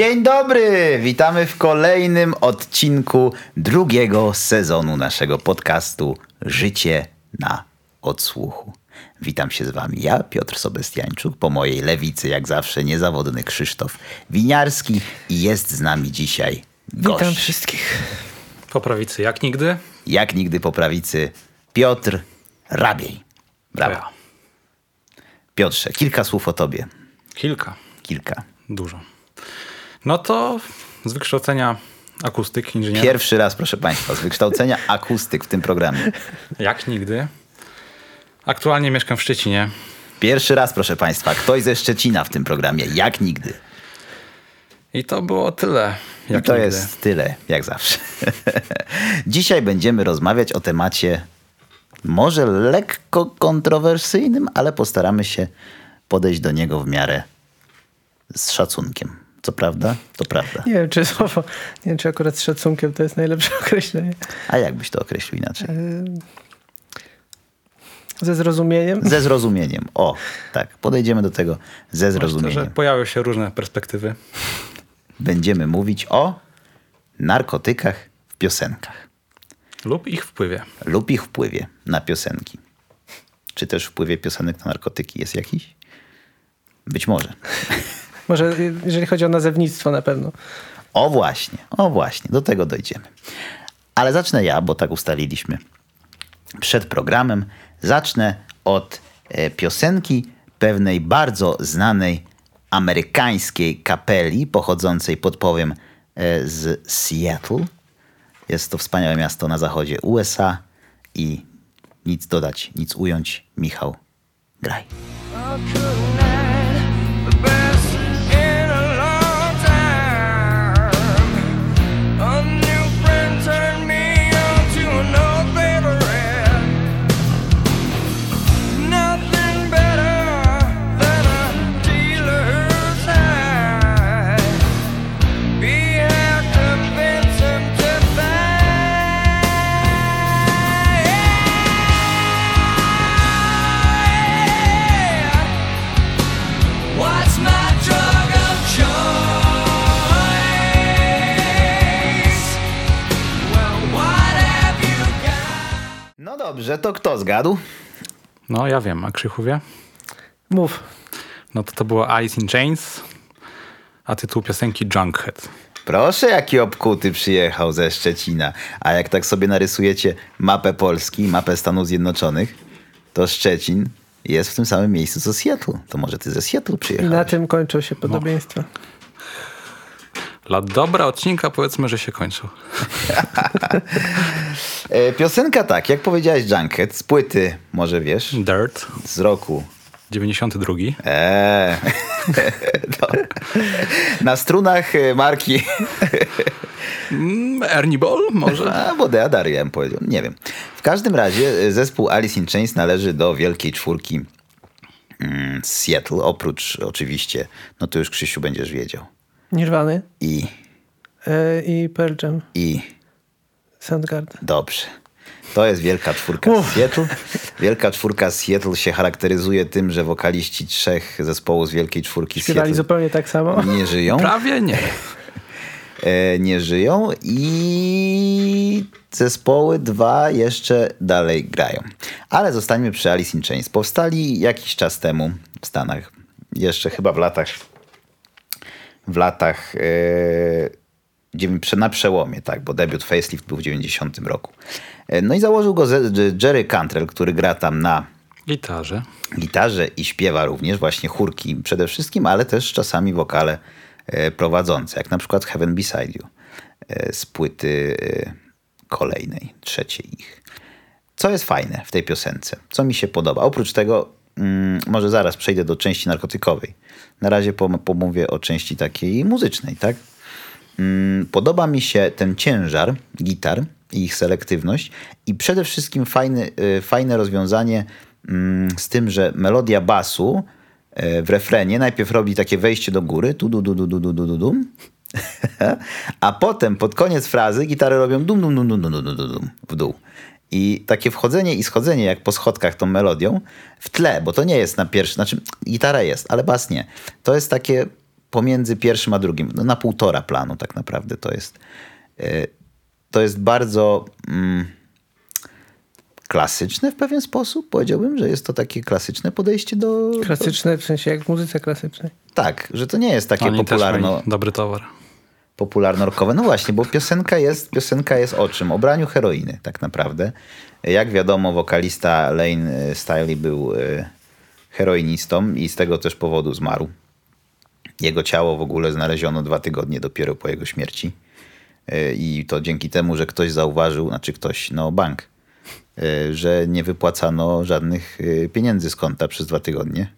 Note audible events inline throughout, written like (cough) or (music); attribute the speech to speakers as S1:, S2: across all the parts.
S1: Dzień dobry! Witamy w kolejnym odcinku drugiego sezonu naszego podcastu Życie na odsłuchu. Witam się z wami ja, Piotr Sobestiańczuk, po mojej lewicy jak zawsze niezawodny Krzysztof Winiarski i jest z nami dzisiaj gość.
S2: Witam wszystkich.
S3: Po prawicy jak nigdy.
S1: Jak nigdy po prawicy Piotr Rabiej. Brawo.
S3: Ja.
S1: Piotrze, kilka słów o tobie.
S3: Kilka.
S1: Kilka.
S3: Dużo. No to z wykształcenia akustyk, inżynier.
S1: Pierwszy raz, proszę Państwa, z wykształcenia akustyk w tym programie.
S3: Jak nigdy. Aktualnie mieszkam w Szczecinie.
S1: Pierwszy raz, proszę Państwa, ktoś ze Szczecina w tym programie, jak nigdy.
S3: I to było tyle. Jak
S1: I to
S3: nigdy.
S1: jest tyle, jak zawsze. (laughs) Dzisiaj będziemy rozmawiać o temacie może lekko kontrowersyjnym, ale postaramy się podejść do niego w miarę z szacunkiem. Co prawda, to prawda.
S2: Nie wiem, czy słowo, nie wiem, czy akurat z szacunkiem to jest najlepsze (laughs) określenie.
S1: A jak byś to określił inaczej?
S2: Ze zrozumieniem.
S1: Ze zrozumieniem. O, tak, podejdziemy do tego ze
S3: Myślę, że
S1: zrozumieniem.
S3: pojawią się różne perspektywy.
S1: Będziemy mówić o narkotykach w piosenkach
S3: Lub ich wpływie.
S1: lub ich wpływie na piosenki. Czy też wpływie piosenek na narkotyki jest jakiś? Być może. (laughs)
S2: Może jeżeli chodzi o nazewnictwo na pewno.
S1: O właśnie, o właśnie, do tego dojdziemy. Ale zacznę ja, bo tak ustaliliśmy przed programem. Zacznę od e, piosenki pewnej bardzo znanej amerykańskiej kapeli pochodzącej, podpowiem, e, z Seattle. Jest to wspaniałe miasto na zachodzie USA i nic dodać, nic ująć. Michał, graj. Dobrze, to kto zgadł?
S3: No ja wiem, a Krzychu wie?
S2: Mów.
S3: No to to było Alice in Chains, a tytuł piosenki Junkhead.
S1: Proszę, jaki obkuty przyjechał ze Szczecina. A jak tak sobie narysujecie mapę Polski, mapę Stanów Zjednoczonych, to Szczecin jest w tym samym miejscu co Seattle. To może ty ze Seattle
S2: I
S1: przyjechałeś.
S2: na tym kończą się podobieństwa.
S3: Dla dobra odcinka powiedzmy, że się kończył. (laughs)
S1: E, piosenka tak, jak powiedziałeś Junkhead, z płyty, może wiesz,
S3: Dirt,
S1: z roku.
S3: 92.
S1: Eee. no. Na strunach e, marki
S3: Mm, Ernie Ball może?
S1: A, bo Deadar, ja bym powiedział. Nie wiem. W każdym razie e, zespół Alice in Chains należy do wielkiej czwórki mm, z Seattle. Oprócz oczywiście, no to już Krzysiu będziesz wiedział.
S2: Nirwany
S1: I,
S2: e, i Pearl Jam.
S1: i
S2: Soundgarden.
S1: dobrze. To jest wielka czwórka z Seattle. Wielka czwórka z Seattle się charakteryzuje tym, że wokaliści trzech zespołów z wielkiej czwórki
S2: Śpiewali
S1: Seattle
S2: zupełnie tak samo.
S1: nie żyją.
S3: Prawie nie. (laughs)
S1: e, nie żyją i zespoły dwa jeszcze dalej grają. Ale zostańmy przy Alice in Chains. Powstali jakiś czas temu w Stanach, jeszcze chyba w latach w latach e, na przełomie, tak, bo debiut Facelift był w 90 roku. E, No i założył go Jerry Cantrell, który gra tam na
S3: Gitarze.
S1: gitarze i śpiewa również właśnie chórki przede wszystkim, ale też czasami wokale e, prowadzące, jak na przykład Heaven Beside You e, z płyty kolejnej, trzeciej ich. Co jest fajne w tej piosence? Co mi się podoba? Oprócz tego, mm, może zaraz przejdę do części narkotykowej. Na razie pom- pomówię o części takiej muzycznej, tak? Mm, Podoba mi się ten ciężar gitar i ich selektywność i przede wszystkim fajny, y, fajne rozwiązanie mm, z tym, że melodia basu y, w refrenie najpierw robi takie wejście do góry, tu du du du du du du du (laughs) a potem pod koniec frazy gitary robią dum dum dum dum dum dum dum w dół. I takie wchodzenie i schodzenie, jak po schodkach tą melodią, w tle, bo to nie jest na pierwszy, znaczy gitara jest, ale bas nie. To jest takie pomiędzy pierwszym a drugim, no na półtora planu tak naprawdę to jest. E, To jest bardzo mm, klasyczne w pewien sposób. Powiedziałbym, że jest to takie klasyczne podejście do...
S2: Klasyczne, w sensie jak w muzyce klasycznej.
S1: Tak, że to nie jest takie
S3: Oni
S1: popularno,
S3: dobry towar.
S1: popularno-rockowe. No właśnie, bo piosenka jest, piosenka jest o czym? O braniu heroiny tak naprawdę. Jak wiadomo, wokalista Lane Stiley był e, heroinistą i z tego też powodu zmarł. Jego ciało w ogóle znaleziono dwa tygodnie dopiero po jego śmierci. E, I to dzięki temu, że ktoś zauważył, znaczy ktoś, no bank, e, że nie wypłacano żadnych e, pieniędzy z konta przez dwa tygodnie.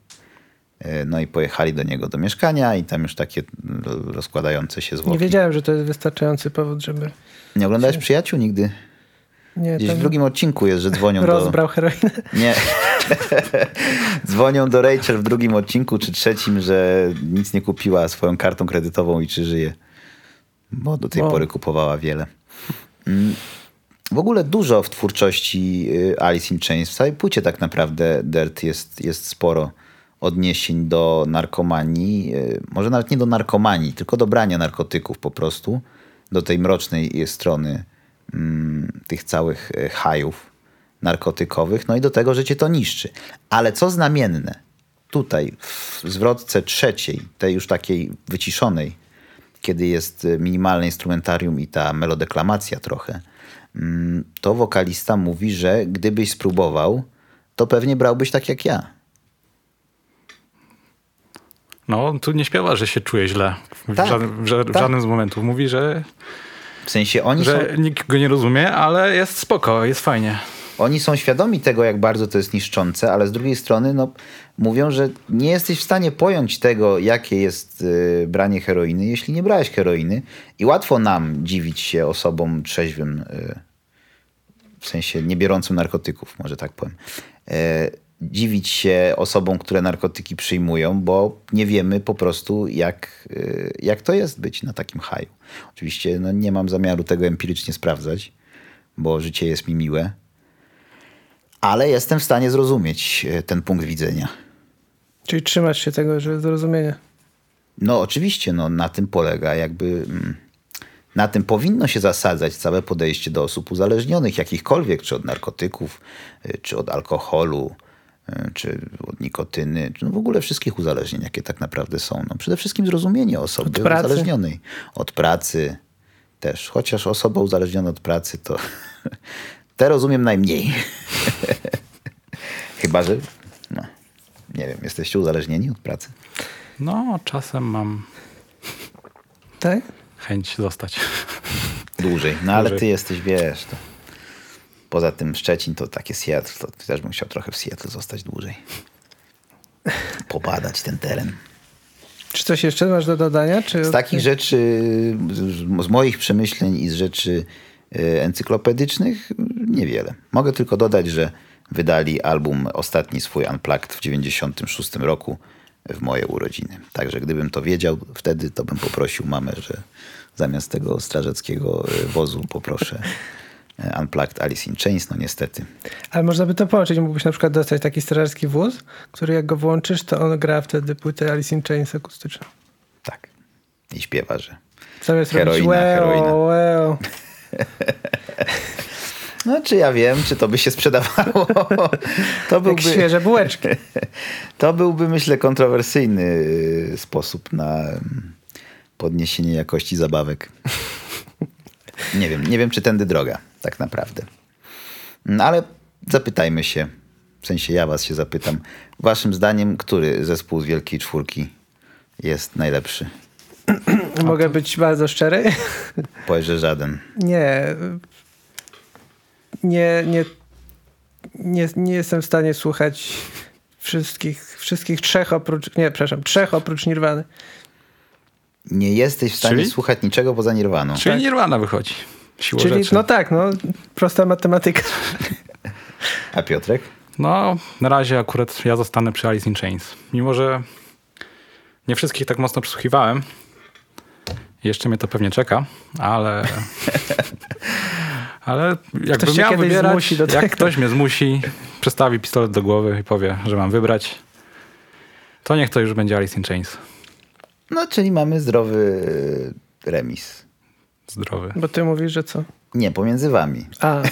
S1: No i pojechali do niego do mieszkania i tam już takie mm, rozkładające się zwłoki.
S2: Nie wiedziałem, że to jest wystarczający powód, żeby...
S1: Nie oglądałeś przyjaciół nigdy?
S2: Nie,
S1: Gdzieś w drugim odcinku jest, że dzwonią do...
S2: rozbrał heroinę.
S1: Nie. (laughs) dzwonią do Rachel w drugim odcinku czy trzecim, że nic nie kupiła swoją kartą kredytową i czy żyje. Bo do tej
S2: Wow.
S1: pory kupowała wiele. Mm. W ogóle dużo w twórczości y, Alice in Chains. W całej płycie tak naprawdę Dirt jest, jest sporo odniesień do narkomanii. y, Może nawet nie do narkomanii, tylko do brania narkotyków po prostu. Do tej mrocznej strony tych całych y, hajów narkotykowych. No i do tego, że cię to niszczy. Ale co znamienne, tutaj w zwrotce trzeciej, tej już takiej wyciszonej, kiedy jest y, minimalne instrumentarium i ta melodeklamacja trochę, mm, to wokalista mówi, że gdybyś spróbował, to pewnie brałbyś tak jak ja.
S3: No, tu nie śpiewa, że się czuje źle w,
S1: Tak,
S3: żadnym, w, ża- w
S1: tak.
S3: żadnym z momentów. Mówi, że,
S1: W sensie oni,
S3: że
S1: są,
S3: nikt go nie rozumie, ale jest spoko, jest fajnie.
S1: oni są świadomi tego, jak bardzo to jest niszczące, ale z drugiej strony no, mówią, że nie jesteś w stanie pojąć tego, jakie jest y, branie heroiny, jeśli nie brałeś heroiny. I łatwo nam dziwić się osobom trzeźwym, y, w sensie nie biorącym narkotyków, może tak powiem. E, dziwić się osobom, które narkotyki przyjmują, bo nie wiemy po prostu, jak, y, jak to jest być na takim haju. Oczywiście no, nie mam zamiaru tego empirycznie sprawdzać, bo życie jest mi miłe, ale jestem w stanie zrozumieć e, ten punkt widzenia.
S2: Czyli trzymasz się tego, że zrozumienie.
S1: No oczywiście, no, na tym polega jakby... mm, Na tym powinno się zasadzać całe podejście do osób uzależnionych, jakichkolwiek, czy od narkotyków, y, czy od alkoholu, y, czy od nikotyny, czy no w ogóle wszystkich uzależnień, jakie tak naprawdę są. No przede wszystkim zrozumienie osoby
S2: Od pracy.
S1: uzależnionej. Od pracy też. Chociaż osoba uzależniona od pracy to (laughs) te rozumiem najmniej. (laughs) Chyba, że no, nie wiem, jesteście uzależnieni od pracy?
S3: No, czasem mam
S2: Tak?
S3: chęć zostać.
S1: Dłużej. No ale
S3: Dłużej.
S1: ty jesteś, wiesz, to poza tym Szczecin to takie Seattle, to też bym chciał trochę w Seattle zostać dłużej. Pobadać ten teren.
S2: Czy coś jeszcze masz do dodania? Czy
S1: Z takich rzeczy, z, moich przemyśleń i z rzeczy e, encyklopedycznych niewiele. Mogę tylko dodać, że wydali album ostatni swój Unplugged w 96 roku w moje urodziny. Także gdybym to wiedział wtedy, to bym poprosił mamę, że zamiast tego strażackiego e, wozu poproszę Unplugged Alice in Chains. No niestety.
S2: Ale można by to połączyć. Mógłbyś na przykład dostać taki strażacki wóz, który jak go włączysz, to on gra wtedy płytę Alice in Chains akustyczną.
S1: Tak. I śpiewa, że
S2: Zamiast
S1: Heroina,
S2: robić well,
S1: heroina.
S2: well. (laughs)
S1: no czy ja wiem, czy to by się sprzedawało. (laughs) To
S2: Jak
S1: byłby...
S2: świeże bułeczki. (laughs)
S1: To byłby, myślę, kontrowersyjny y, sposób na mm, podniesienie jakości zabawek. Nie wiem, nie wiem, czy tędy droga, tak naprawdę. No, ale zapytajmy się, w sensie ja was się zapytam, waszym zdaniem, który zespół z Wielkiej Czwórki jest najlepszy? (clears throat)
S2: Mogę być bardzo szczery? (laughs)
S1: Powiedz, że żaden.
S2: Nie. Nie, nie, nie, nie jestem w stanie słuchać wszystkich, wszystkich trzech oprócz, nie, przepraszam, trzech oprócz Nirwany.
S1: Nie jesteś w stanie
S3: Czyli?
S1: słuchać niczego poza Nirwaną.
S3: Czyli Nirvana wychodzi. Siłą
S2: Czyli,
S3: rzeczy.
S2: no tak, no, prosta matematyka.
S1: A Piotrek?
S3: No, na razie akurat ja zostanę przy Alice in Chains. Mimo, że nie wszystkich tak mocno przysłuchiwałem. Jeszcze mnie to pewnie czeka, ale... (laughs) Ale jakbym
S2: cię
S3: miał wybierać,
S2: zmusi do
S3: jak ktoś mnie zmusi, przestawi pistolet do głowy i powie, że mam wybrać, to niech to już będzie Alice in Chains.
S1: No, czyli mamy zdrowy remis.
S3: Zdrowy.
S2: Bo ty mówisz, że co?
S1: Nie, pomiędzy wami.
S2: A,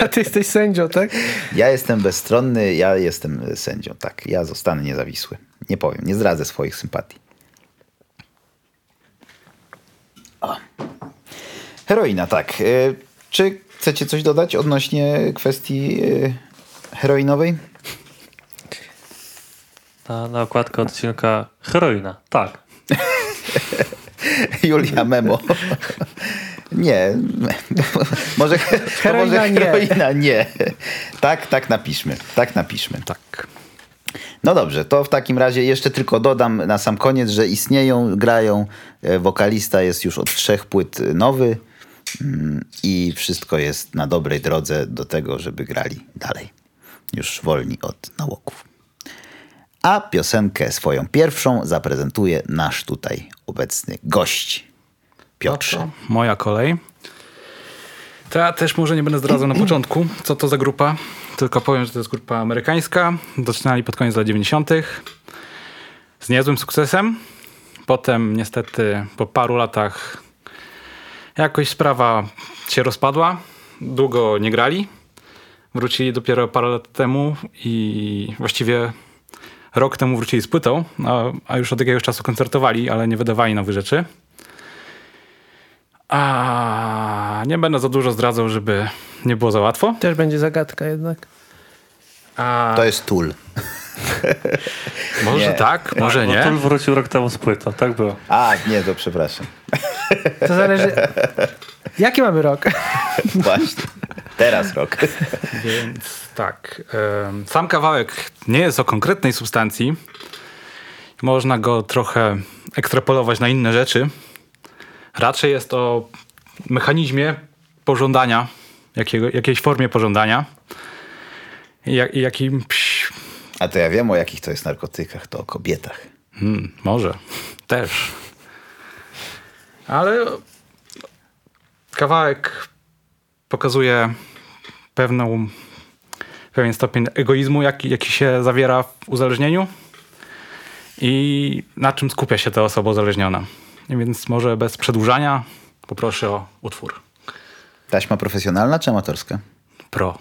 S2: a ty jesteś sędzią, tak?
S1: Ja jestem bezstronny, ja jestem sędzią, tak. Ja zostanę niezawisły. Nie powiem, nie zdradzę swoich sympatii. O. Heroina, tak. E, Czy chcecie coś dodać odnośnie kwestii e, heroinowej?
S4: Na, na okładkę odcinka heroina. Tak.
S1: Julia Memo. Nie. Może,
S2: Heroina
S1: może
S2: nie.
S1: heroina nie. Tak, tak napiszmy. Tak napiszmy.
S3: Tak.
S1: No dobrze, to w takim razie jeszcze tylko dodam na sam koniec, że istnieją, grają. e, Wokalista jest już od trzech płyt nowy mm, i wszystko jest na dobrej drodze do tego, żeby grali dalej. Już wolni od nałogów. A piosenkę swoją pierwszą zaprezentuje nasz tutaj obecny gość. Piotrze.
S3: To moja kolej. To ja też może nie będę zdradzał na (clears throat) początku, co to za grupa, tylko powiem, że to jest grupa amerykańska. Zaczynali pod koniec lat 90. z niezłym sukcesem. Potem niestety po paru latach jakoś sprawa się rozpadła. Długo nie grali. Wrócili dopiero parę lat temu i właściwie rok temu wrócili z płytą, a, a już od jakiegoś czasu koncertowali, ale nie wydawali nowych rzeczy. A nie będę za dużo zdradzał, żeby nie było za łatwo.
S2: Też będzie zagadka jednak.
S3: A
S1: To jest Tool. (laughs)
S3: może
S1: nie.
S3: tak, może
S4: Bo
S3: nie.
S4: Tul wrócił rok temu z płytą. Tak było.
S1: A, nie, to przepraszam.
S2: To zależy... Jaki mamy rok? (laughs)
S1: Właśnie. Teraz rok. (laughs)
S3: Więc tak. Sam kawałek nie jest o konkretnej substancji. Można go trochę ekstrapolować na inne rzeczy. Raczej jest o mechanizmie pożądania, jakiego, jakiejś formie pożądania. Jak, jakimś.
S1: A to ja wiem o jakich to jest narkotykach, to o kobietach.
S3: Hmm, może też. Ale kawałek pokazuje pewną, pewien stopień egoizmu, jaki, jaki się zawiera w uzależnieniu i na czym skupia się ta osoba uzależniona. Więc może bez przedłużania poproszę o utwór.
S1: Taśma profesjonalna czy amatorska?
S3: Pro.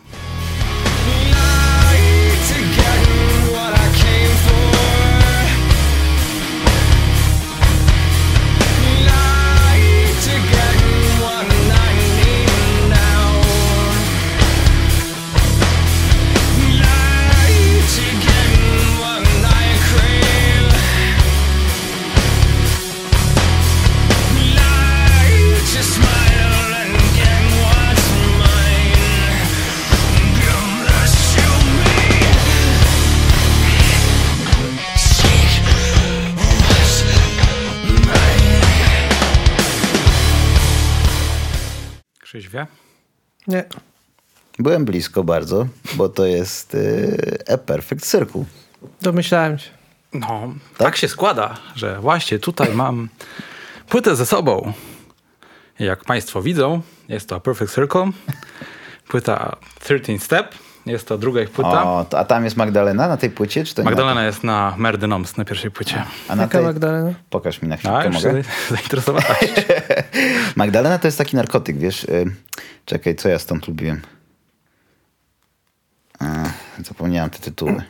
S3: Krzyś wie?
S2: Nie.
S1: Byłem blisko bardzo, bo to jest y, A Perfect Circle.
S2: Domyślałem się.
S3: No, tak? się składa, że właśnie tutaj mam płytę ze sobą. Jak Państwo widzą, jest to A Perfect Circle. Płyta 13 Step. Jest to druga ich płyta.
S1: O, to, a tam jest Magdalena na tej płycie? Czy to nie
S3: Magdalena jest na Merde Noms na pierwszej płycie.
S1: A na
S2: Jaka
S1: tej...
S2: Magdalena?
S1: Pokaż mi na chwilkę,
S3: A, już
S1: mogę? (laughs) (laughs) Magdalena to jest taki narkotyk, wiesz. Y, czekaj, co ja stąd lubiłem? A, zapomniałem te tytuły.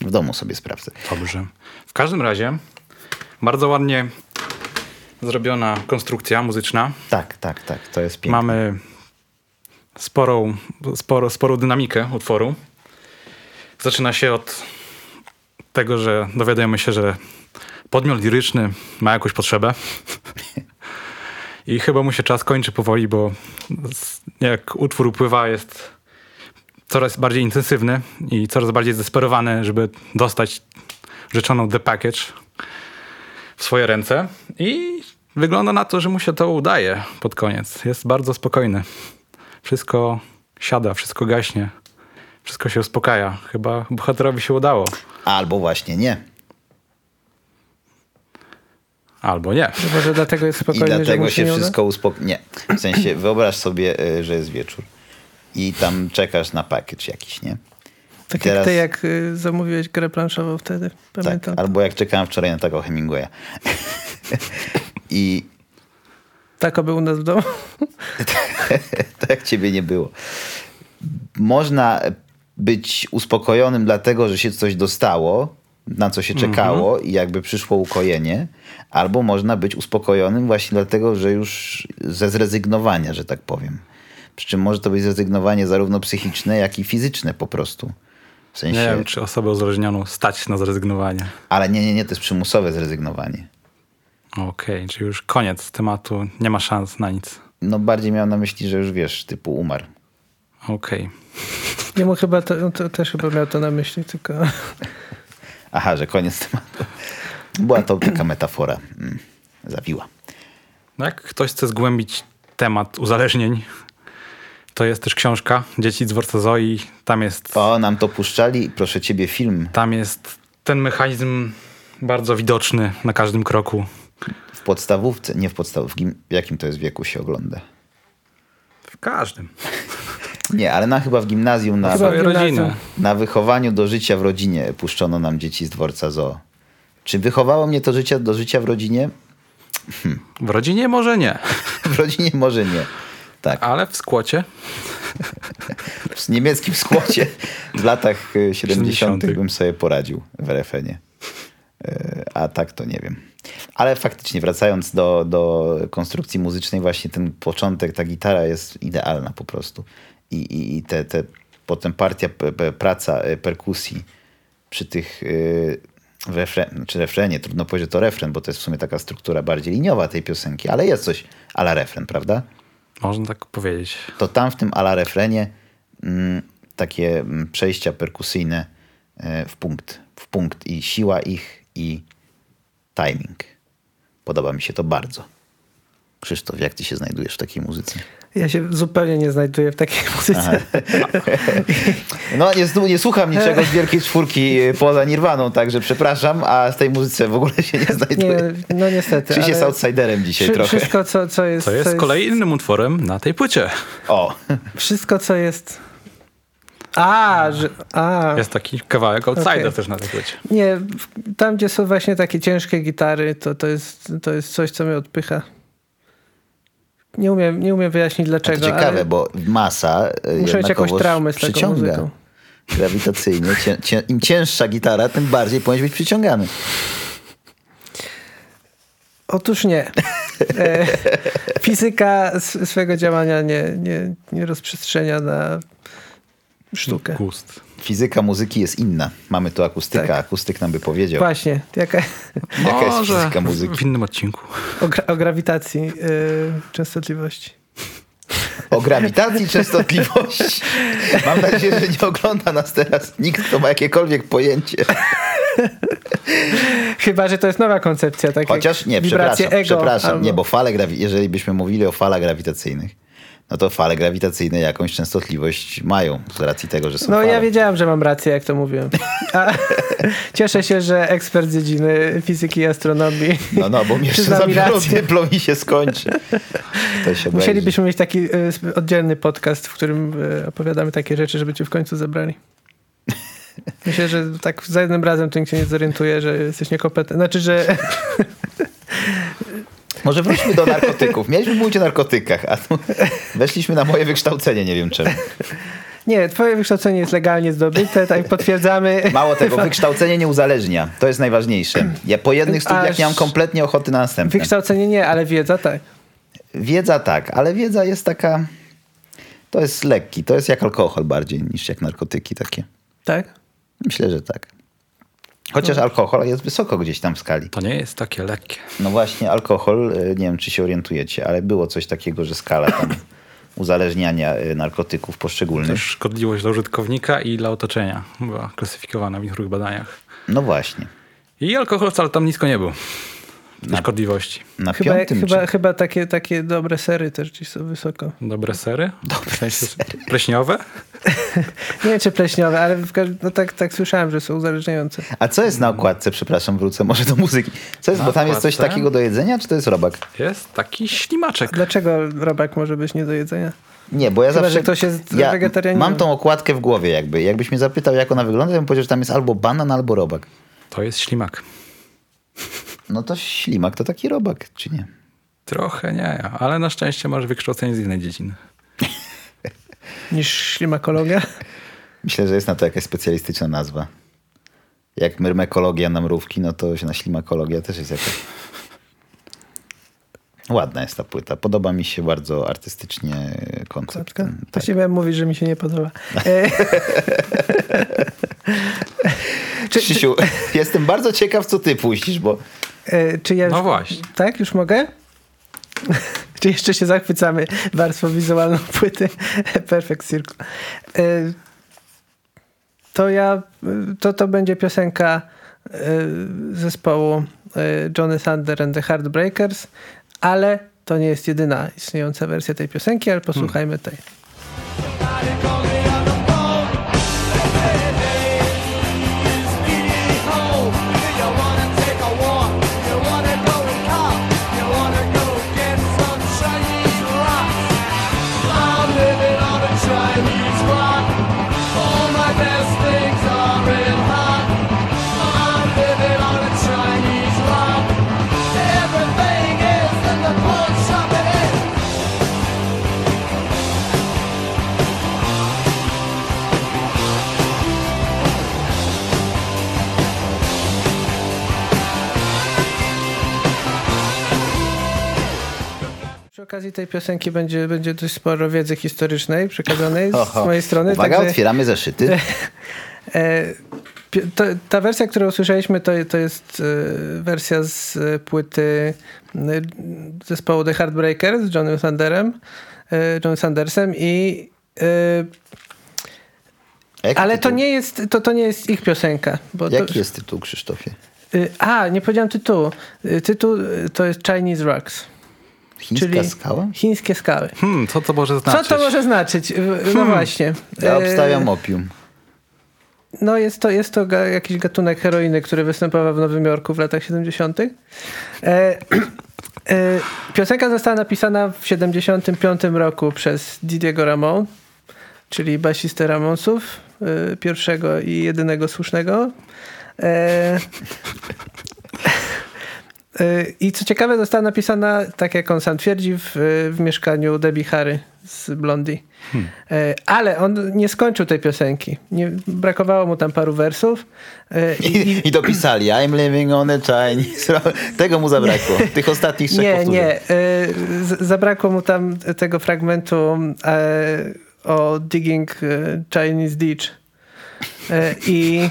S1: W domu sobie sprawdzę.
S3: Dobrze. W każdym razie bardzo ładnie zrobiona konstrukcja muzyczna.
S1: Tak, tak, tak, to jest piękne.
S3: Mamy sporą, sporo, sporą dynamikę utworu. Zaczyna się od tego, że dowiadujemy się, że podmiot liryczny ma jakąś potrzebę. I chyba mu się czas kończy powoli, bo jak utwór upływa, jest coraz bardziej intensywny i coraz bardziej zdesperowany, żeby dostać rzeczoną The Package w swoje ręce. I wygląda na to, że mu się to udaje pod koniec. Jest bardzo spokojny. Wszystko siada, wszystko gaśnie. Wszystko się uspokaja. Chyba bohaterowi się udało.
S1: Albo właśnie nie.
S3: Albo nie.
S2: Może dlatego jest
S1: I
S2: spokojny, że
S1: dlatego się
S2: uda?
S1: wszystko uspokoi. Nie. W sensie, wyobraź sobie, y, że jest wieczór i tam czekasz na package jakiś, nie?
S2: Tak
S1: Teraz-
S2: jak ty, jak y, zamówiłeś grę planszową wtedy.
S1: Tak,
S2: Pamiętam.
S1: albo jak czekałem wczoraj na taką Hemingwaya. (laughs) I
S2: Tak był u nas w domu. (laughs) (laughs)
S1: tak jak ciebie nie było. Można być uspokojonym dlatego, że się coś dostało, na co się czekało i jakby przyszło ukojenie, albo można być uspokojonym właśnie dlatego, że już ze zrezygnowania, że tak powiem. Przy czym może to być zrezygnowanie zarówno psychiczne, jak i fizyczne po prostu. W sensie,
S3: Nie wiem, czy osobę uzależnioną stać na zrezygnowanie.
S1: ale nie, nie, nie, to jest przymusowe zrezygnowanie.
S3: Okej, czyli już koniec tematu, nie ma szans na nic.
S1: No bardziej miałem na myśli, że już wiesz, typu umarł.
S3: Okej.
S2: Nie mu chyba to, to też chyba miał to na myśli, tylko
S1: Aha, że koniec tematu. Była to taka metafora. Mm, zawiła.
S3: No jak ktoś chce zgłębić temat uzależnień, to jest też książka Dzieci z dworca Zoi. Tam jest,
S1: O, nam to puszczali. Proszę ciebie, film
S3: tam jest ten mechanizm bardzo widoczny na każdym kroku.
S1: W podstawówce, nie w podstawówce, w jakim to jest wieku się ogląda?
S3: W każdym. (laughs)
S1: Nie, ale na chyba w gimnazjum, na,
S2: Chyba-
S3: Swoje
S2: gimnazjum.
S1: na wychowaniu do życia w rodzinie puszczono nam dzieci z dworca zoo. Czy wychowało mnie to życie do życia w rodzinie?
S3: W rodzinie może nie, (laughs)
S1: W rodzinie może nie. Tak,
S3: ale w skłocie
S1: w niemieckim skłocie w latach y, 70.
S3: 70.
S1: bym sobie poradził w RFN-ie. Y, A tak to nie wiem. Ale faktycznie wracając do, do konstrukcji muzycznej, właśnie ten początek, ta gitara jest idealna po prostu. I, i, i te, te, potem partia, praca y, perkusji przy tych y, w refren, czy refrenie, trudno powiedzieć, to refren, bo to jest w sumie taka struktura bardziej liniowa tej piosenki, ale jest coś ala refren, prawda?
S3: można tak powiedzieć.
S1: to tam w tym ala refrenie mm, takie mm, przejścia perkusyjne e, w punkt, w punkt i siła ich i timing. Podoba mi się to bardzo. Krzysztof, jak ty się znajdujesz w takiej muzyce?
S2: ja się zupełnie nie znajduję w takiej (laughs) muzyce.
S1: No, nie, nie słucham niczego z Wielkiej Czwórki e, poza Nirwaną, także przepraszam, a z tej muzyce w ogóle się nie
S2: Nie,
S1: znajduję.
S2: no niestety.
S1: Krzyś jest
S2: ale
S1: outsiderem dzisiaj
S2: wszy-
S1: trochę.
S2: Wszystko, co, co jest...
S3: To jest z
S2: co
S3: kolei innym utworem na tej płycie.
S1: O,
S2: Wszystko, co jest... A, że... A,
S3: Jest taki kawałek outsider
S2: Okej.
S3: też na tej płycie.
S2: nie, tam gdzie są właśnie takie ciężkie gitary, to, to, jest, to jest coś, co mnie odpycha. Nie umiem, nie umiem wyjaśnić
S1: to
S2: dlaczego,
S1: ciekawe,
S2: ale
S1: bo masa e,
S2: muszę mieć jakąś traumę z taką
S1: przyciąga.
S2: muzyką.
S1: Grawitacyjnie. Cię, cię, Im cięższa gitara, tym bardziej powinieneś być przyciągany.
S2: Otóż nie. E, fizyka swego działania nie, nie, nie rozprzestrzenia na sztukę.
S3: Gust.
S1: Fizyka muzyki jest inna. Mamy tu akustyka.
S2: Tak.
S1: Akustyk nam by powiedział,
S2: Właśnie, jaka, (laughs)
S1: jaka jest fizyka muzyki.
S3: w innym odcinku.
S2: o, gra, o grawitacji e, częstotliwości.
S1: O grawitacji częstotliwości. (laughs) Mam nadzieję, że nie ogląda nas teraz nikt, kto ma jakiekolwiek pojęcie.
S2: Chyba, że to jest nowa koncepcja. Tak
S1: Chociaż
S2: jak
S1: nie, przepraszam,
S2: ego,
S1: przepraszam.
S2: albo-
S1: Nie, bo fale grawi- jeżeli byśmy mówili o falach grawitacyjnych, no to fale grawitacyjne jakąś częstotliwość mają z racji tego, że są
S2: No
S1: fale.
S2: ja wiedziałem, że mam rację, jak to mówiłem. A, (laughs) cieszę się, że ekspert z dziedziny fizyki i astronomii
S1: No, no, bo mi (laughs) jeszcze zabiorą
S2: rację.
S1: dyplom i się skończy. To się.
S2: Musielibyśmy mieć taki y, oddzielny podcast, w którym y, opowiadamy takie rzeczy, żeby cię w końcu zebrali. (laughs) Myślę, że tak za jednym razem to nikt się nie zorientuje, że jesteś niekompetentny. Znaczy, że
S1: Może wróćmy do narkotyków. Mieliśmy mówić o narkotykach, a tu weszliśmy na moje wykształcenie, nie wiem czemu.
S2: nie, twoje wykształcenie jest legalnie zdobyte, tak potwierdzamy.
S1: Mało tego, wykształcenie nie uzależnia. To jest najważniejsze. Ja po jednych studiach
S2: Aż-
S1: nie mam kompletnie ochoty na następne.
S2: Wykształcenie nie, ale wiedza tak.
S1: Wiedza tak, ale wiedza jest taka... To jest lekki. To jest jak alkohol bardziej niż jak narkotyki takie.
S2: Tak?
S1: Myślę, że tak. Chociaż alkohol jest wysoko gdzieś tam w skali.
S3: To nie jest takie lekkie.
S1: No właśnie, alkohol, y, nie wiem czy się orientujecie, ale było coś takiego, że skala tam (laughs) uzależniania y, narkotyków poszczególnych.
S3: Też szkodliwość dla użytkownika i dla otoczenia była klasyfikowana w niektórych badaniach.
S1: No właśnie.
S3: I alkohol wcale tam nisko nie był. Tej szkodliwości.
S1: Na
S2: Chyba,
S1: piątym
S2: chyba,
S1: czy...
S2: chyba takie, takie dobre sery też gdzieś są wysoko.
S3: Dobre sery? Dobre sensie pleśniowe? (laughs)
S2: Nie wiem, czy pleśniowe, ale w no tak, tak słyszałem, że są uzależniające.
S1: A co jest na okładce? Przepraszam, wrócę może do muzyki. Co jest,
S3: Na
S1: bo tam jest coś
S3: okładce?
S1: takiego do jedzenia, czy to jest robak?
S3: Jest taki ślimaczek.
S2: Dlaczego robak może być nie do jedzenia?
S1: Nie, bo ja
S2: Chyba,
S1: zawsze...
S2: że ktoś jest
S1: ja
S2: wegetarianinem.
S1: Mam tą okładkę w głowie jakby. Jakbyś mnie zapytał, jak ona wygląda, to bym powiedział, że tam jest albo banan, albo robak.
S3: To jest ślimak.
S1: No to ślimak to taki robak, czy nie?
S3: Trochę nie, ale na szczęście masz wykształcenie z innej dziedziny. (laughs)
S2: Niż ślimakologia.
S1: Myślę, że jest na to jakaś specjalistyczna nazwa. Jak myrmekologia na mrówki, no to się na ślimakologia też jest jakaś. Ładna jest ta płyta. Podoba mi się bardzo artystycznie koncept. Tak.
S2: Właściwie mówić, że mi się nie podoba. (laughs) (laughs) Czy, czy,
S1: Krzysiu, (laughs) jestem bardzo ciekaw, co ty puścisz, bo
S2: e, czy ja
S3: No
S2: już,
S3: właśnie.
S2: Tak, już mogę? (laughs) czy jeszcze się zachwycamy warstwą wizualną płyty (laughs) Perfect Circle? E, to ja, to, to będzie piosenka e, zespołu e, Johnny Sander and the Heartbreakers, ale to nie jest jedyna istniejąca wersja tej piosenki, ale posłuchajmy tej. Okazji tej piosenki będzie, będzie dość sporo wiedzy historycznej przekazanej z mojej strony.
S1: Uwaga,
S2: także,
S1: otwieramy zeszyty. (laughs)
S2: e, to, ta wersja, którą usłyszeliśmy, to, to jest e, wersja z e, płyty zespołu The Heartbreakers z Johnem Sanderem, Johnem Sandersem i
S1: jaki
S2: ale to nie jest to, to nie jest ich piosenka. Bo to,
S1: Jaki jest tytuł, Krzysztofie?
S2: A, nie powiedziałem tytułu. Tytuł to jest Chinese Rocks.
S1: Chińska
S2: czyli
S1: skała?
S2: chińskie skały.
S3: Hmm, co to może znaczyć?
S2: Co to może znaczyć? No właśnie.
S1: Ja
S2: Y,
S1: obstawiam opium.
S2: No jest to, jest to ga, jakiś gatunek heroiny, który występował w Nowym Jorku w latach 70. E, e, piosenka została napisana w 75 roku przez Didiego Ramon, czyli basistę Ramonsów, e, pierwszego i jedynego słusznego. E, e, I co ciekawe, została napisana, tak jak on sam twierdzi, w, w mieszkaniu Debbie Harry z Blondie. E, Ale on nie skończył tej piosenki. Nie, brakowało mu tam paru wersów. E, I,
S1: I, I dopisali I'm living on a Chinese. Tego mu zabrakło. Tych ostatnich trzech
S2: nie,
S1: powtórzeń.
S2: nie. e, z- Zabrakło mu tam tego fragmentu o digging Chinese ditch. I,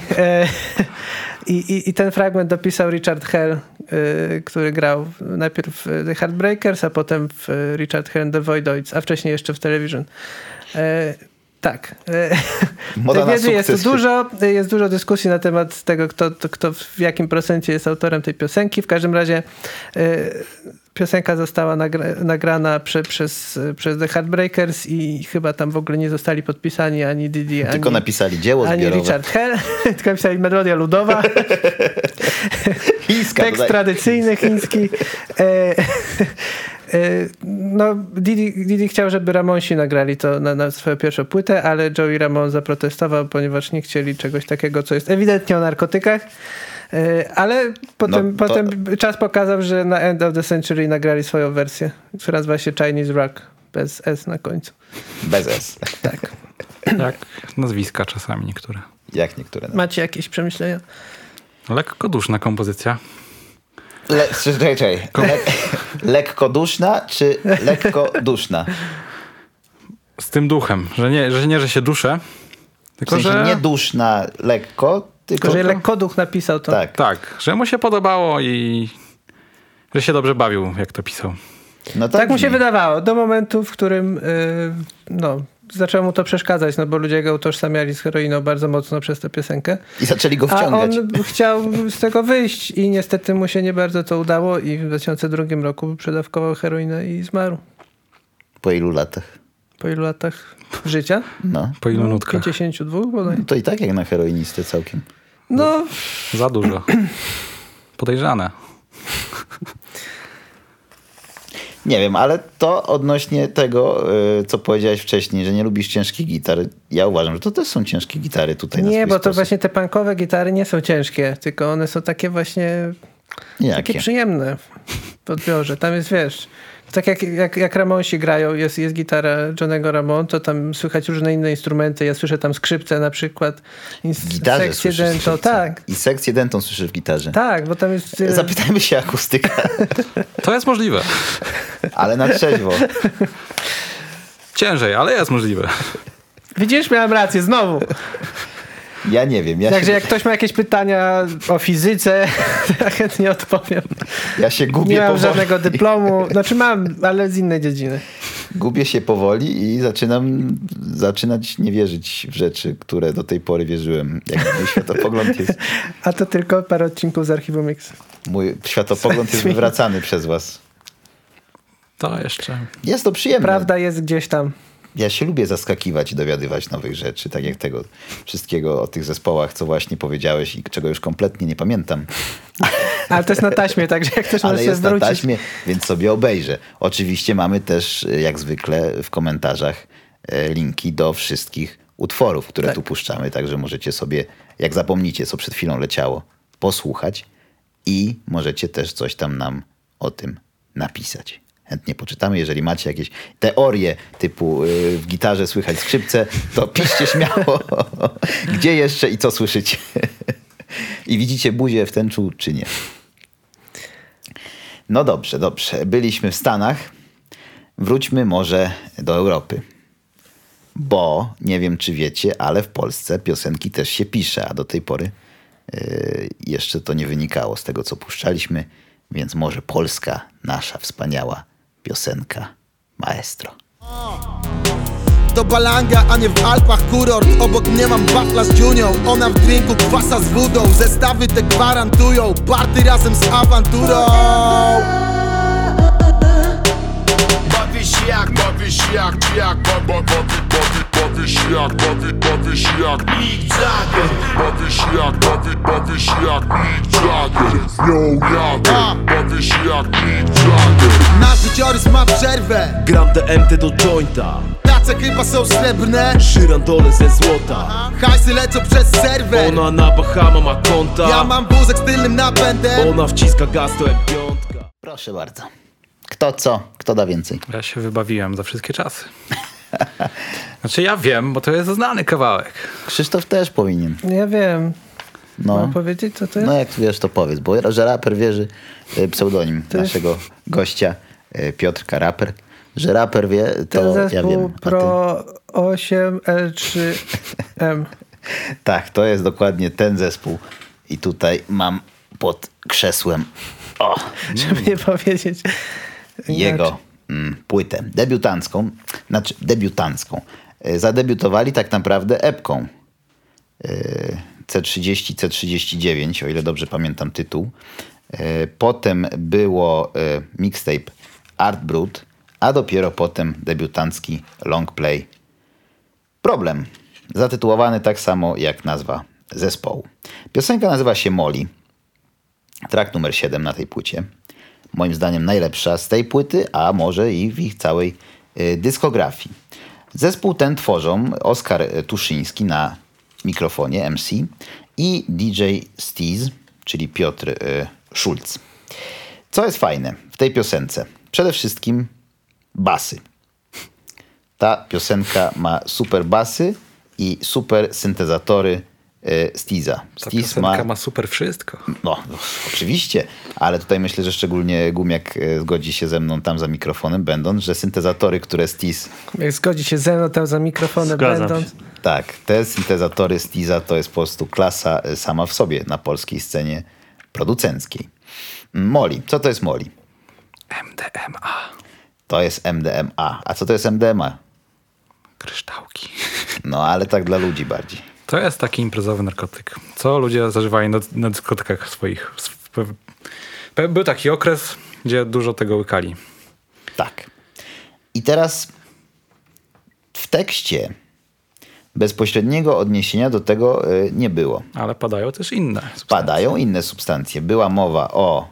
S2: i, i, I ten fragment dopisał Richard Hell, e, który grał najpierw w The Heartbreakers, a potem w e, Richard Hell and the Voidoids, a wcześniej jeszcze w Television. E, tak. E,
S1: Moda
S2: wiedzy jest tu dużo. Jest dużo dyskusji na temat tego, kto, to- kto w jakim procencie jest autorem tej piosenki. W każdym razie e, piosenka została nagra, nagrana prze, przez, przez The Heartbreakers i chyba tam w ogóle nie zostali podpisani ani Didi,
S1: Tylko
S2: ani,
S1: napisali dzieło
S2: ani
S1: zbiorowe.
S2: Richard Hell, (laughs) tylko napisali melodia ludowa, (laughs)
S1: Chińska
S2: tekst
S1: tutaj.
S2: tradycyjny chiński. E, e, no, Didi, Didi chciał, żeby Ramonsi nagrali to na, na swoją pierwszą płytę, ale Joey Ramon zaprotestował, ponieważ nie chcieli czegoś takiego, co jest ewidentnie o narkotykach. E, Ale potem,
S1: No to-
S2: potem czas pokazał, że na End of the Century nagrali swoją wersję, która nazywa się Chinese Rock, bez S na końcu.
S1: Bez S.
S2: Tak.
S3: Jak nazwiska czasami niektóre.
S1: Jak niektóre.
S2: Macie jakieś przemyślenia?
S3: Lekko duszna kompozycja.
S1: Le, czekaj, czekaj. Le, lekko duszna czy lekko duszna?
S3: Z tym duchem, że nie, że, nie, że się duszę,
S1: W
S3: tylko
S1: sensie
S3: że...
S1: nie duszna lekko, tylko...
S2: Że lekkoduch napisał to.
S1: Tak.
S3: Tak, że mu się podobało i że się dobrze bawił, jak to pisał.
S1: No
S2: Tak mu się wydawało, do momentu, w którym yy, no, zaczęło mu to przeszkadzać, no bo ludzie go utożsamiali z heroiną bardzo mocno przez tę piosenkę.
S1: I zaczęli go
S2: A
S1: wciągać.
S2: on (laughs) chciał z tego wyjść i niestety mu się nie bardzo to udało i w 2002 roku przedawkował heroinę i zmarł.
S1: Po ilu latach?
S2: Po ilu latach życia?
S1: No.
S3: Po ilu nutkach?
S2: 52 bodaj.
S1: To i tak jak na heroinistę całkiem.
S2: No,
S3: Za dużo. Podejrzane.
S1: Nie wiem, ale to odnośnie tego, y, co powiedziałeś wcześniej, że nie lubisz ciężkich gitar, ja uważam, że to też są ciężkie gitary tutaj na
S2: Nie,
S1: swój
S2: bo to
S1: sposób.
S2: właśnie te punkowe gitary nie są ciężkie, tylko one są takie właśnie
S1: Jakie?
S2: takie przyjemne w odbiorze. Tam jest, wiesz, tak jak, jak, jak Ramonsi grają, jest, jest gitara Johnego Ramon, to tam słychać różne inne instrumenty. Ja słyszę tam skrzypce na przykład. i
S1: W gitarze
S2: sekcję dento. Tak,
S1: I sekcję dentą słyszysz w gitarze.
S2: tak, bo tam jest... e,
S1: Zapytajmy się akustyka,
S3: To jest możliwe.
S1: ale na trzeźwo.
S3: Ciężej, ale jest możliwe.
S2: Widzisz, miałem rację, znowu.
S1: Ja nie wiem, ja
S2: Także
S1: się,
S2: jak ktoś ma jakieś pytania o fizyce, (laughs) to ja chętnie odpowiem.
S1: ja się gubię
S2: Nie mam
S1: powoli.
S2: żadnego dyplomu. (laughs) Znaczy mam, ale z innej dziedziny.
S1: Gubię się powoli i zaczynam zaczynać nie wierzyć w rzeczy, które do tej pory wierzyłem. Jak mój światopogląd jest, (laughs)
S2: A to tylko parę odcinków z Archiwum Mix.
S1: mój światopogląd jest wywracany przez was.
S3: To jeszcze.
S1: Jest to przyjemne.
S2: Prawda jest gdzieś tam.
S1: Ja się lubię zaskakiwać i dowiadywać nowych rzeczy, tak jak tego wszystkiego o tych zespołach, co właśnie powiedziałeś i czego już kompletnie nie pamiętam. (laughs)
S2: Ale to jest na taśmie, także jak ktoś może
S1: Ale
S2: się
S1: jest na
S2: zwrócić.
S1: taśmie, więc sobie obejrzę. Oczywiście mamy też, e, jak zwykle, w komentarzach e, linki do wszystkich utworów, które
S2: Tak.
S1: tu puszczamy, także możecie sobie, jak zapomnicie, co przed chwilą leciało, posłuchać i możecie też coś tam nam o tym napisać. Chętnie poczytamy. Jeżeli macie jakieś teorie typu y, w gitarze słychać skrzypce, to (laughs) piszcie śmiało, (laughs) gdzie jeszcze i co słyszycie. (laughs) I widzicie buzię w tęczu, czy nie. No dobrze, dobrze. Byliśmy w Stanach. Wróćmy może do Europy. Bo nie wiem, czy wiecie, ale w Polsce piosenki też się pisze, a do tej pory yy, jeszcze to nie wynikało z tego, co puszczaliśmy, więc może polska, nasza wspaniała piosenka Maestro.
S5: To balanga, a nie w Alpach kurort Obok mnie mam wafla z Junią Ona w drinku kwasa z wodą Zestawy te gwarantują Party razem z awanturą
S6: Bawię się jak, bawię się jak, jak, bawi, bawi, bawi, bawię się jak, bawi, bawię się jak Mick Jagger bawię się jak Mick Jagger Yo, Jagger Bawię się jak Mick Jagger
S5: Nasz życiorys ma przerwę
S7: Gram DMT do jointa
S5: Tace chyba są srebrne
S7: Szyrandole ze złota
S5: Hajsy lecą przez serwer
S7: Ona na Bahama ma konta
S5: Ja mam wózek z tylnym napędem
S7: Ona wciska gaz to jak piątka
S1: Proszę bardzo. Kto co? Kto da więcej?
S3: Ja się wybawiłem za wszystkie czasy. (laughs) Znaczy ja wiem, bo to jest znany kawałek.
S1: Krzysztof też powinien.
S2: Ja wiem.
S1: No.
S2: Mam powiedzieć, co to jest?
S1: No jak wiesz, to powiedz, bo że raper wierzy, y, pseudonim naszego gościa, y, Piotrka Raper, że raper wie,
S2: Ten
S1: to ja wiem.
S2: Pro 8L3M. (laughs)
S1: Tak, to jest dokładnie ten zespół. I tutaj mam pod krzesłem o,
S2: Żeby nie powiedzieć
S1: jego mm, płytę debiutancką, znaczy debiutancką. Y, Zadebiutowali tak naprawdę epką y, C30, C39, o ile dobrze pamiętam tytuł. Y, Potem było y, mixtape Art Brut, a dopiero potem debiutancki long play Problem. Zatytułowany tak samo jak nazwa zespołu. Piosenka nazywa się Molly. Track numer 7 na tej płycie. Moim zdaniem najlepsza z tej płyty, a może i w ich całej y, dyskografii. Zespół ten tworzą Oskar Tuszyński na mikrofonie MC i DJ Steez, czyli Piotr y, Schulz. Co jest fajne w tej piosence? Przede wszystkim basy. Ta piosenka ma super basy i super syntezatory Steeza.
S3: Ta
S1: Steez
S3: piosenka ma... super wszystko.
S1: no, no, oczywiście, ale tutaj myślę, że szczególnie Gumiak e, zgodzi się ze mną tam za mikrofonem, będąc, że syntezatory, które Stiz,
S2: Jak zgodzi się ze mną tam za mikrofonem
S4: Zgadzam
S2: będąc.
S4: się.
S1: tak, te syntezatory Stiza to jest po prostu klasa e, sama w sobie na polskiej scenie producenckiej. Moli, co to jest Moli?
S3: MDMA.
S1: To jest MDMA. A co to jest MDMA?
S3: Kryształki.
S1: No, ale tak dla ludzi bardziej.
S3: To jest taki imprezowy narkotyk, co ludzie zażywają na, na dyskotekach swoich. Był taki okres, gdzie dużo tego łykali.
S1: Tak. I teraz w tekście bezpośredniego odniesienia do tego e, nie było.
S3: Ale padają też inne. substancje.
S1: Padają inne substancje. Była mowa o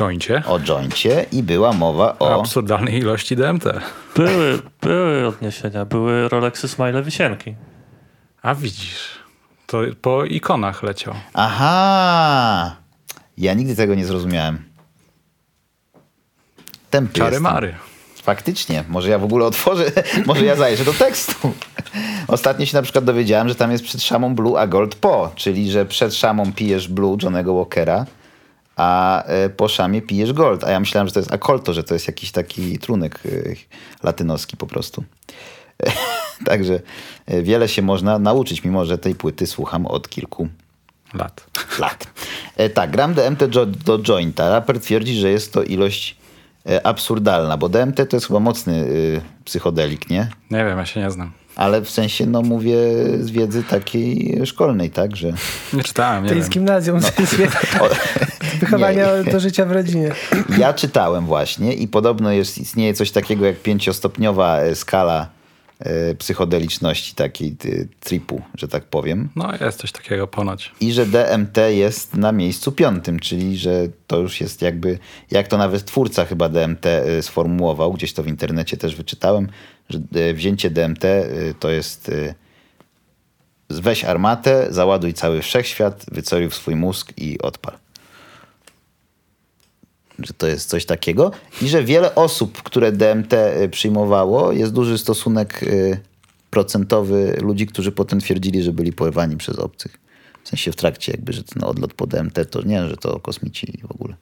S3: joincie.
S1: o joincie i była mowa o...
S3: Absurdalnej ilości DMT.
S4: Były, były odniesienia, były Rolexy Smile Wisienki.
S3: A widzisz, to po ikonach leciał.
S1: Aha! Ja nigdy tego nie zrozumiałem. Tempy
S3: Czary
S1: jestem.
S3: mary.
S1: Faktycznie, może ja w ogóle otworzę, (laughs) może ja zajrzę do tekstu. Ostatnio się na przykład dowiedziałem, że tam jest przed szamą Blue a Gold po, czyli że przed szamą pijesz Blue Johnego Walkera, a e, po szamie pijesz Gold. A ja myślałem, że to jest akolto, że to jest jakiś taki trunek e, latynoski po prostu. (laughs) (laughs) Także e, wiele się można nauczyć, mimo że tej płyty słucham od kilku
S3: Lat.
S1: lat. E, tak, gram DMT do, do jointa. Raper twierdzi, że jest to ilość e, absurdalna, bo DMT to jest chyba mocny y, psychodelik, nie?
S3: Nie wiem, ja się nie znam.
S1: Ale w sensie, no mówię z wiedzy takiej szkolnej, tak, że...
S3: Nie czytałem, nie
S2: To
S3: wiem.
S2: jest gimnazjum, no. (laughs) Wychowania
S1: nie.
S2: do życia w rodzinie.
S1: Ja czytałem właśnie i podobno jest, istnieje coś takiego jak pięciostopniowa skala psychodeliczności, takiej tripu, że tak powiem.
S3: No jest coś takiego ponoć.
S1: I że DMT jest na miejscu piątym, czyli że to już jest jakby, jak to nawet twórca chyba DMT y, sformułował, gdzieś to w internecie też wyczytałem, że y, wzięcie DMT to jest weź armatę, załaduj cały wszechświat, wycoruj w swój mózg i odpal. Że to jest coś takiego i że wiele osób, które DMT y, przyjmowało, jest duży stosunek y, procentowy ludzi, którzy potem twierdzili, że byli porwani przez obcych. W sensie w trakcie jakby, że ten odlot po DMT to nie, że to kosmici w ogóle.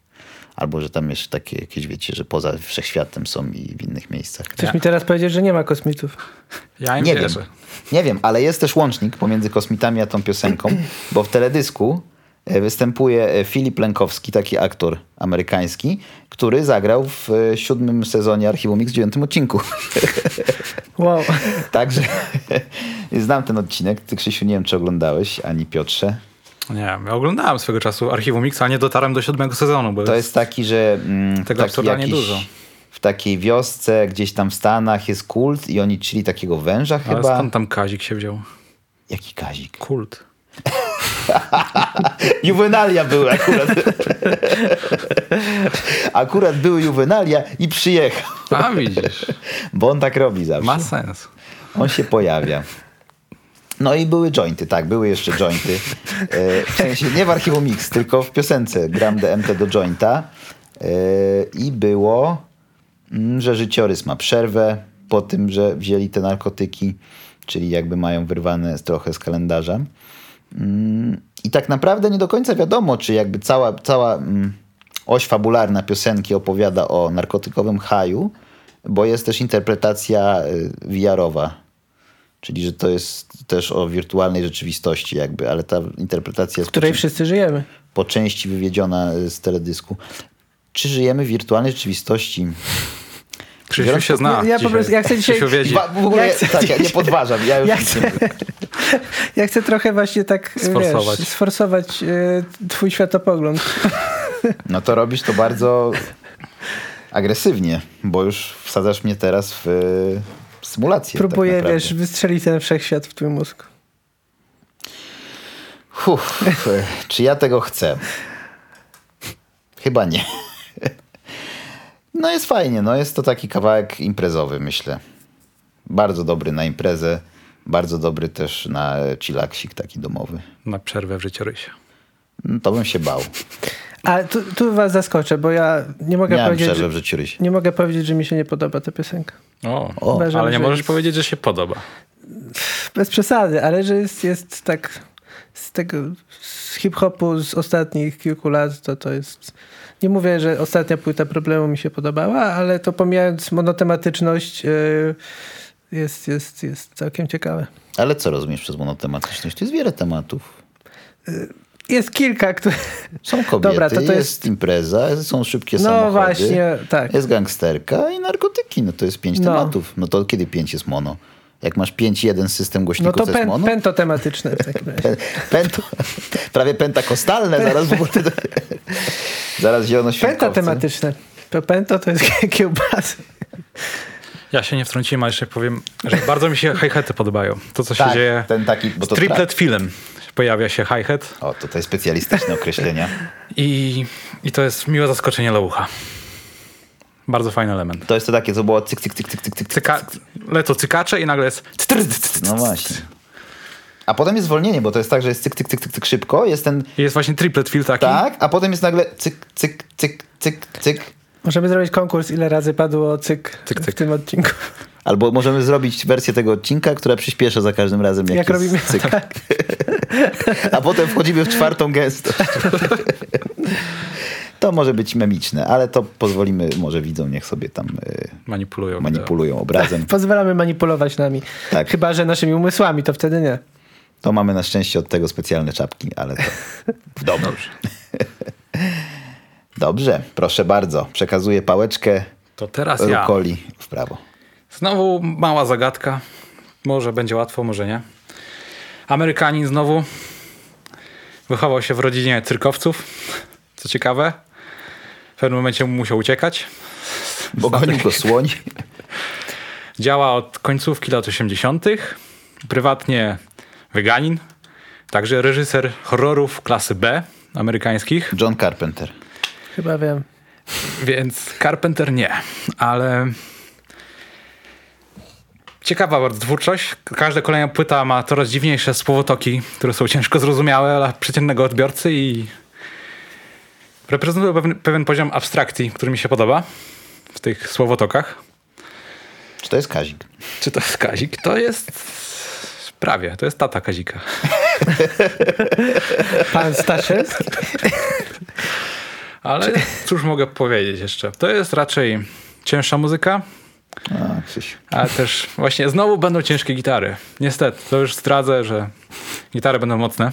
S1: Albo, że tam jeszcze takie jakieś, wiecie, że poza wszechświatem są i w innych miejscach.
S2: Chcesz mi teraz powiedzieć, że nie ma kosmitów?
S3: Ja im
S1: Nie
S3: wierzę.
S1: wiem. Nie wiem, ale jest też łącznik pomiędzy kosmitami a tą piosenką, bo w teledysku występuje e, Filip Lękowski, taki aktor amerykański, który zagrał w e, siódmym sezonie Archiwum X w dziewiątym odcinku. (laughs)
S2: Wow. (laughs)
S1: Także (laughs) znam ten odcinek. Ty, Krzysiu, nie wiem, czy oglądałeś, ani Piotrze.
S3: Nie wiem, ja oglądałem swego czasu Archiwum Mix, a nie dotarłem do siódmego sezonu, bo
S1: To jest taki, że mm,
S3: Tego
S1: taki
S3: absurdalnie dużo.
S1: w takiej wiosce gdzieś tam w Stanach jest kult i oni czyli takiego węża
S3: Ale
S1: chyba.
S3: skąd tam Kazik się wziął?
S1: Jaki kazik?
S3: Kult. (laughs)
S1: Juwenalia były akurat. (laughs) akurat były juwenalia i przyjechał.
S3: A widzisz,
S1: Bo on tak robi zawsze.
S3: ma sens.
S1: On się pojawia. No i były jointy, tak, były jeszcze jointy. E, W sensie nie w archiwum Mix, tylko w piosence gram DMT do jointa. E, I było, mm, że życiorys ma przerwę po tym, że wzięli te narkotyki, czyli jakby mają wyrwane trochę z kalendarza. Mm, I tak naprawdę nie do końca wiadomo, czy jakby cała, cała mm, oś fabularna piosenki opowiada o narkotykowym haju, bo jest też interpretacja y, VR-owa. Czyli, że to jest też o wirtualnej rzeczywistości jakby, ale ta interpretacja
S2: W której wszyscy żyjemy.
S1: po części wywiedziona y, z teledysku. Czy żyjemy w wirtualnej rzeczywistości?
S3: Krzysiu się zna.
S2: Ja- ja po prostu- ja chcę dzisiaj-
S1: W ogóle,
S2: Ja chcę
S1: tak, ja nie podważam. Ja już
S2: Ja chcę, ja chcę trochę właśnie tak
S3: Sforsować.
S2: Wiesz, sforsować y, twój światopogląd.
S1: No to robisz to bardzo agresywnie, bo już wsadzasz mnie teraz w, w symulację.
S2: Próbuję,
S1: tak
S2: wiesz, wystrzelić ten wszechświat w twój mózg.
S1: Uff, czy ja tego chcę? Chyba nie. No jest fajnie, no jest to taki kawałek imprezowy, myślę. Bardzo dobry na imprezę, bardzo dobry też na chillaksik taki domowy.
S3: Na przerwę w życiorysie.
S1: No, to bym się bał.
S2: A tu, tu was zaskoczę, bo ja nie mogę
S1: Miałem
S2: powiedzieć,
S1: przerwę
S2: że,
S1: w życiorysie.
S2: nie mogę powiedzieć, że mi się nie podoba ta piosenka.
S3: O,
S1: O,
S2: Uważam,
S3: ale nie
S2: że
S3: możesz
S2: jest-
S3: powiedzieć, że się podoba.
S2: Bez przesady, ale że jest, jest tak z tego z hip-hopu z ostatnich kilku lat, to to jest... Nie mówię, że ostatnia płyta problemu mi się podobała, ale to pomijając monotematyczność yy, jest, jest, jest całkiem ciekawe.
S1: Ale co rozumiesz przez monotematyczność? To jest wiele tematów.
S2: Jest kilka, które...
S1: Są kobiety, (laughs)
S2: Dobra, to to
S1: jest,
S2: jest-
S1: impreza, są szybkie
S2: No
S1: samochody.
S2: właśnie, tak.
S1: Jest gangsterka i narkotyki. No to jest pięć
S2: No.
S1: tematów. No to kiedy pięć jest mono? Jak masz pięć, jeden system
S2: No
S1: głośników,
S2: to
S1: to jest
S2: pen,
S1: mono?
S2: pentotematyczne w takim razie.
S1: Pen, pento, prawie pentakostalne, zaraz w ogóle. zaraz zielonoświątkowce.
S2: Pentatematyczne. To pento to jest (laughs) kiełbasy.
S3: Ja się nie wtrąciłem, ale jeszcze powiem, że bardzo mi się hi-haty podobają. To, co się
S1: Tak,
S3: dzieje
S1: ten taki, bo to
S3: triplet film. pojawia się hi-hat
S1: O, tutaj specjalistyczne określenia.
S3: i, i to jest miłe zaskoczenie dla ucha. Bardzo fajny element.
S1: To jest to takie, co było cyk, cyk, cyk, cyk, cyk, cyk.
S3: Cyka, lecą cykacze i nagle jest...
S1: No właśnie. A potem jest zwolnienie, bo to jest tak, że jest cyk, cyk, cyk, cyk, cyk szybko, jest ten
S3: Jest właśnie triplet fill taki.
S1: tak, a potem jest nagle cyk, cyk, cyk, cyk, cyk.
S2: Możemy zrobić konkurs, ile razy padło cyk,
S3: Cyk, cyk.
S2: w tym odcinku.
S1: Albo możemy zrobić wersję tego odcinka, która przyspieszy za każdym razem, jak,
S2: Jak
S1: jest
S2: robimy
S1: cyk.
S2: tak.
S1: A potem wchodzimy w czwartą gęstość. To może być memiczne, ale to pozwolimy może widzom, niech sobie tam y,
S3: Manipulują.
S1: manipulują obrazem.
S2: Pozwalamy manipulować nami.
S1: Tak.
S2: Chyba, że naszymi umysłami, to wtedy nie.
S1: To mamy na szczęście od tego specjalne czapki, ale to w domu. (laughs) Dobrze, proszę bardzo. Przekazuję pałeczkę
S3: To teraz ja.
S1: rukoli w prawo.
S3: Znowu mała zagadka. Może będzie łatwo, może nie. Amerykanin znowu wychował się w rodzinie cyrkowców. Co ciekawe. W pewnym momencie musiał uciekać.
S1: Bo gonił go słoń.
S3: Działa od końcówki lat 80. Prywatnie weganin. Także reżyser horrorów klasy B amerykańskich.
S1: John Carpenter.
S2: Chyba wiem.
S3: Więc Carpenter nie, ale ciekawa bardzo twórczość. Każda kolejna płyta ma coraz dziwniejsze słowotoki, które są ciężko zrozumiałe dla przeciętnego odbiorcy i reprezentują pewien, pewien poziom abstrakcji, który mi się podoba w tych słowotokach.
S1: Czy to jest Kazik?
S3: Czy to jest Kazik? To jest prawie, to jest tata Kazika. (laughs)
S2: Pan Staszewski. (laughs)
S3: Ale cóż mogę powiedzieć jeszcze? To jest raczej cięższa muzyka,
S1: A.
S3: Ale też właśnie znowu będą ciężkie gitary. Niestety, to już zdradzę, że gitary będą mocne.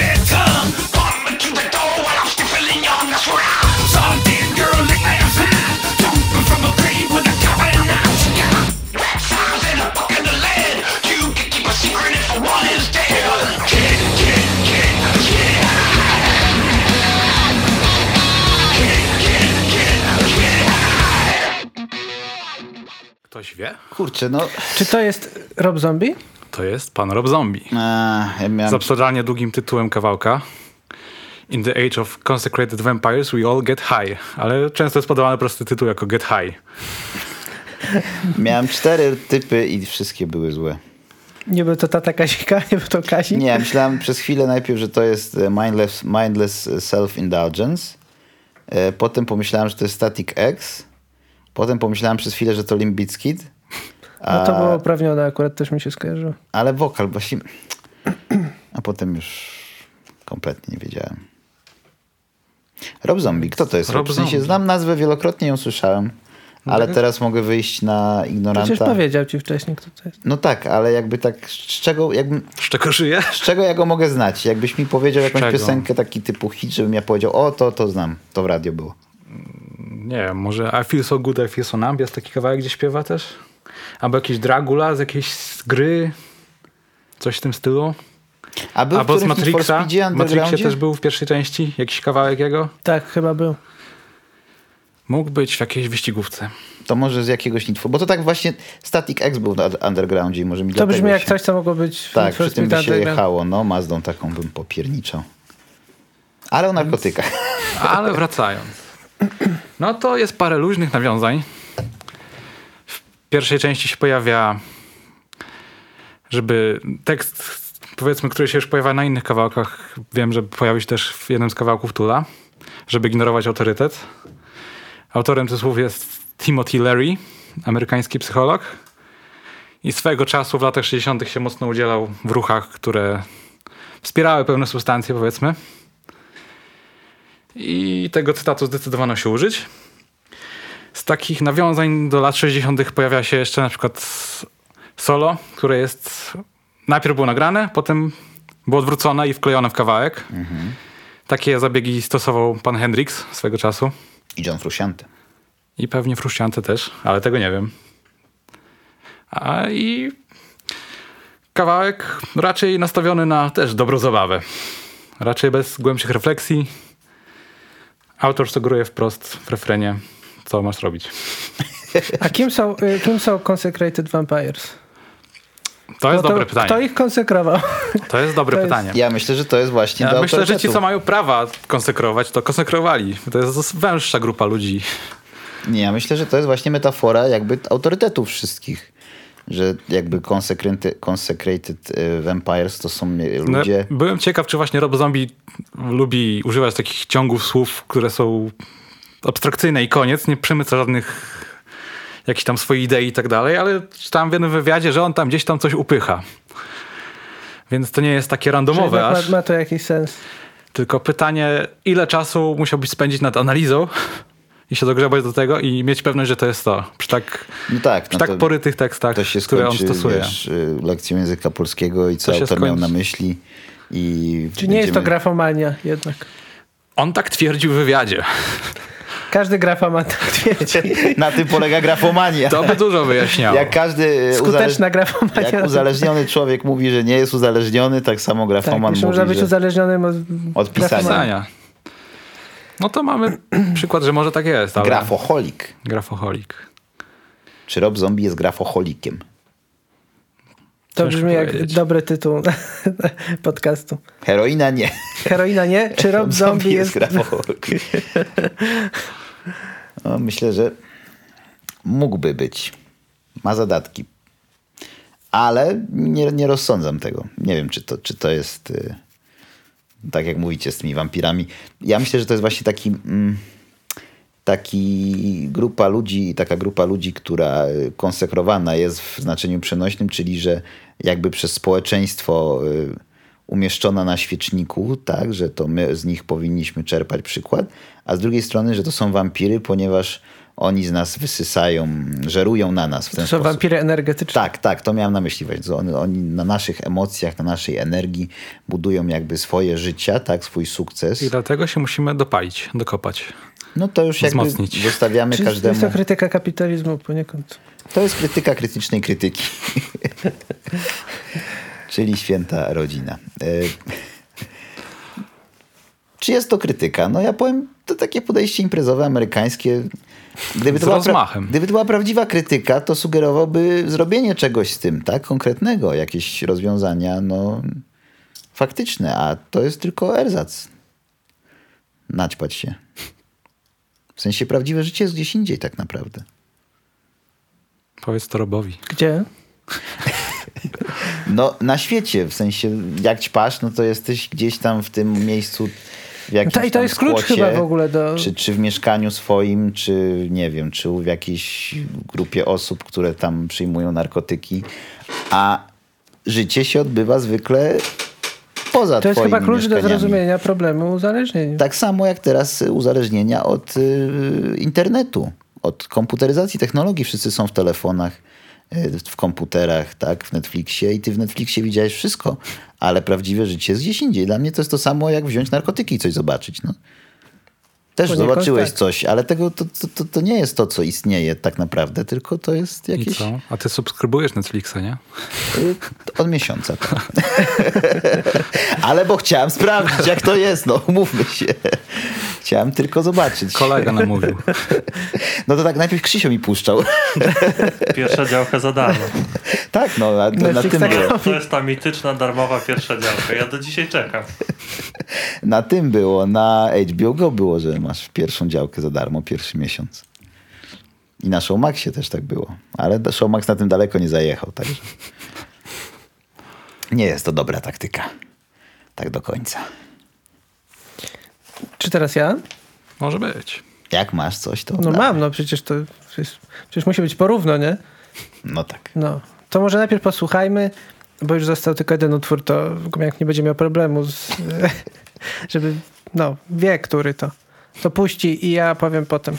S3: Ktoś wie?
S1: Kurczę, no...
S2: Czy to jest Rob Zombie?
S3: To jest pan Rob Zombie.
S1: A, ja
S3: Z
S1: miałem...
S3: absurdalnie długim tytułem kawałka. In the age of consecrated vampires, we all get high. Ale często jest podawany prosty tytuł jako get high.
S1: miałem cztery typy i wszystkie były złe.
S2: Nie był to tata Kazika, (laughs) nie był to Kazik?
S1: Nie, myślałem przez chwilę najpierw, że to jest e, mindless, mindless self-indulgence. E, Potem pomyślałem, że to jest Static X. Potem pomyślałem przez chwilę, że to Limp Bizkit.
S2: No to było uprawnione, akurat też mi się skojarzyło.
S1: Ale wokal właśnie... (clears throat) A potem już kompletnie nie wiedziałem. Rob Zombie, kto to jest?
S3: Rob
S1: w sensie
S3: Zombie.
S1: znam nazwę, wielokrotnie ją słyszałem, ale teraz mogę wyjść na
S2: Przecież
S1: ignoranta.
S2: powiedział ci wcześniej, kto to jest.
S1: No tak, ale jakby tak, z czego, jakbym,
S3: Z czego żyje?
S1: z czego ja go mogę znać? Jakbyś mi powiedział jakąś
S3: czego?
S1: piosenkę, taki typu hit, żebym ja powiedział, o to, to znam, to w radio było.
S3: Nie wiem, może I feel so good, I feel so numb jest taki kawałek, gdzie śpiewa też? Albo jakiś Dragula z jakiejś gry? Coś w tym stylu?
S1: A był
S3: Albo z Matrixa? W Matrixie też był w pierwszej części jakiś kawałek jego?
S2: Tak, chyba był.
S3: Mógł być w jakiejś wyścigówce.
S1: To może z jakiegoś Need for... Bo to tak właśnie Static X był na Undergroundzie i może mi
S2: To brzmi jak
S1: się...
S2: coś, co mogło być w
S1: Tak, przy tym by się jechało. No, Mazdą taką bym popierniczał. Ale o narkotykach.
S3: Ale wracając. No to jest parę luźnych nawiązań. W pierwszej części się pojawia, żeby tekst, powiedzmy, który się już pojawia na innych kawałkach, wiem, że pojawi się też w jednym z kawałków Tula, żeby ignorować autorytet. Autorem tych słów jest Timothy Leary, amerykański psycholog. I swego czasu w latach 60. się mocno udzielał w ruchach, które wspierały pewne substancje, powiedzmy. I tego cytatu zdecydowano się użyć. Z takich nawiązań do lat 60. pojawia się jeszcze na przykład solo, które jest najpierw było nagrane, potem było odwrócone i wklejone w kawałek. Takie zabiegi stosował pan Hendrix swego czasu.
S1: I John Frusciante.
S3: I pewnie Frusciante też, ale tego nie wiem. A i kawałek raczej nastawiony na też dobrą zabawę. Raczej bez głębszych refleksji. Autor sugeruje wprost w refrenie, co masz robić.
S2: A kim są, y, kim są Consecrated Vampires?
S3: To jest
S2: No to
S3: dobre pytanie.
S2: Kto ich konsekrował?
S3: To jest dobre
S2: to jest-
S3: pytanie.
S1: Ja myślę, że to jest właśnie
S3: Ja myślę, że ci, co mają prawa konsekrować, to konsekrowali. To jest węższa grupa ludzi.
S1: Nie, ja myślę, że to jest właśnie metafora jakby autorytetów wszystkich. Że jakby consecrated, consecrated e, vampires to są
S3: No,
S1: ludzie...
S3: byłem ciekaw, czy właśnie Rob Zombie lubi używać takich ciągów słów, które są abstrakcyjne i koniec, nie przemyca żadnych jakichś tam swoich idei i tak dalej, ale czytałem w jednym wywiadzie, że on tam gdzieś tam coś upycha. Więc to nie jest takie randomowe
S2: jednak
S3: aż.
S2: ma, ma to jakiś sens?
S3: Tylko pytanie, ile czasu musiałbyś spędzić nad analizą i się dogrzebać do tego i mieć pewność, że to jest to. Przy tak,
S1: No tak,
S3: przy
S1: no
S3: tak
S1: to,
S3: porytych tekstach,
S1: to się
S3: które on
S1: skończy,
S3: stosuje.
S1: wiesz, y, lekcją języka polskiego i co
S3: To się
S1: autor miał
S3: skończy.
S1: na myśli. I
S2: Czy nie jest to
S1: będziemy-
S2: grafomania jednak?
S3: On tak twierdził w wywiadzie.
S2: Każdy grafoman tak twierdzi.
S1: Na tym polega grafomania.
S3: To by dużo wyjaśniało.
S1: Jak każdy y,
S2: Skuteczna grafomania.
S1: jak uzależniony człowiek mówi, że nie jest uzależniony, tak samo
S2: tak,
S1: grafoman
S2: jeszcze
S1: mówi,
S2: można być
S1: że...
S2: uzależnionym od,
S1: Od pisania.
S3: Pisania. No to mamy (clears throat) przykład, że może tak jest, ale...
S1: Grafoholik.
S3: Grafoholik.
S1: Czy Rob Zombie jest grafoholikiem?
S2: To
S3: Ciężko
S2: brzmi jak
S3: powiedzieć.
S2: dobry tytuł (laughs) podcastu.
S1: Heroina nie.
S2: Heroina nie? Czy Rob Zombie jest...
S1: grafoholik. (laughs) No, myślę, że mógłby być. Ma zadatki. Ale nie, nie rozsądzam tego. Nie wiem, czy to, czy to jest y, tak jak mówicie z tymi wampirami. Ja myślę, że to jest właśnie taki mm, taki grupa ludzi, taka grupa ludzi, która y, konsekrowana jest w znaczeniu przenośnym, czyli że jakby przez społeczeństwo y, umieszczona na świeczniku, tak, że to my z nich powinniśmy czerpać przykład, a z drugiej strony, że to są wampiry, ponieważ oni z nas wysysają, żerują na nas w ten
S2: To są
S1: sposób.
S2: wampiry energetyczne.
S1: Tak, tak, to miałem na myśli właśnie. że Oni, oni na naszych emocjach, na naszej energii budują jakby swoje życia, tak, swój sukces.
S3: I dlatego się musimy dopalić, dokopać.
S1: No to już jakby
S3: Wzmocnić.
S1: zostawiamy
S2: Czy
S1: każdemu.
S2: jest to krytyka kapitalizmu poniekąd?
S1: To jest krytyka krytycznej krytyki. (laughs) Czyli święta rodzina. E, Czy jest to krytyka? No ja powiem, to takie podejście imprezowe, amerykańskie. Gdyby
S3: Z
S1: to, była pra-
S3: rozmachem.
S1: gdyby to była prawdziwa krytyka, to sugerowałby zrobienie czegoś z tym, tak? Konkretnego, jakieś rozwiązania, no faktyczne, a to jest tylko erzac. Naćpać się. W sensie prawdziwe życie jest gdzieś indziej tak naprawdę.
S3: Powiedz to Robowi.
S2: Gdzie?
S1: No na świecie, w sensie jak ćpasz, no to jesteś gdzieś tam w tym miejscu w jakimś
S2: To, I to
S1: tam
S2: jest klucz chyba w ogóle do...
S1: Czy, czy w mieszkaniu swoim, czy nie wiem, czy w jakiejś grupie osób, które tam przyjmują narkotyki, a życie się odbywa zwykle poza
S2: To jest chyba klucz do zrozumienia problemu uzależnienia.
S1: Tak samo jak teraz uzależnienia od y, internetu, od komputeryzacji technologii. Wszyscy są w telefonach, w komputerach, tak, w Netflixie i ty w Netflixie widziałeś wszystko, ale prawdziwe życie jest gdzieś indziej. Dla mnie to jest to samo jak wziąć narkotyki i coś zobaczyć. No. Też
S2: Poniekąd
S1: zobaczyłeś
S2: tak.
S1: coś, ale tego to, to, to, nie jest to, co istnieje tak naprawdę, tylko to jest
S3: I
S1: jakieś
S3: co? A ty subskrybujesz Netflixa, nie?
S1: y, od miesiąca. Tak. (laughs) ale bo chciałem sprawdzić, jak to jest, no umówmy się. Chciałem tylko zobaczyć.
S3: Kolega namówił. (laughs)
S1: No to tak, najpierw Krzysio mi puszczał. (laughs)
S4: Pierwsza działka za darmo.
S1: tak, no, na, na
S2: Netflix
S1: tym
S2: tak
S1: było.
S4: To jest ta mityczna, darmowa pierwsza działka. Ja do dzisiaj czekam.
S1: Na tym było, na HBO Go było, że masz pierwszą działkę za darmo pierwszy miesiąc. I na Showmaxie też tak było. Ale Showmax na tym daleko nie zajechał, także... Nie jest to dobra taktyka. Tak do końca.
S2: Czy teraz ja?
S3: Może być.
S1: Jak masz coś, to...
S2: No
S1: dawaj.
S2: mam, no przecież to przecież, przecież musi być porówno, nie?
S1: No tak.
S2: No. To może najpierw posłuchajmy, bo już został tylko jeden utwór, to jak nie będzie miał problemu, z, (laughs) żeby, no, wie, który to. To puści i ja powiem potem.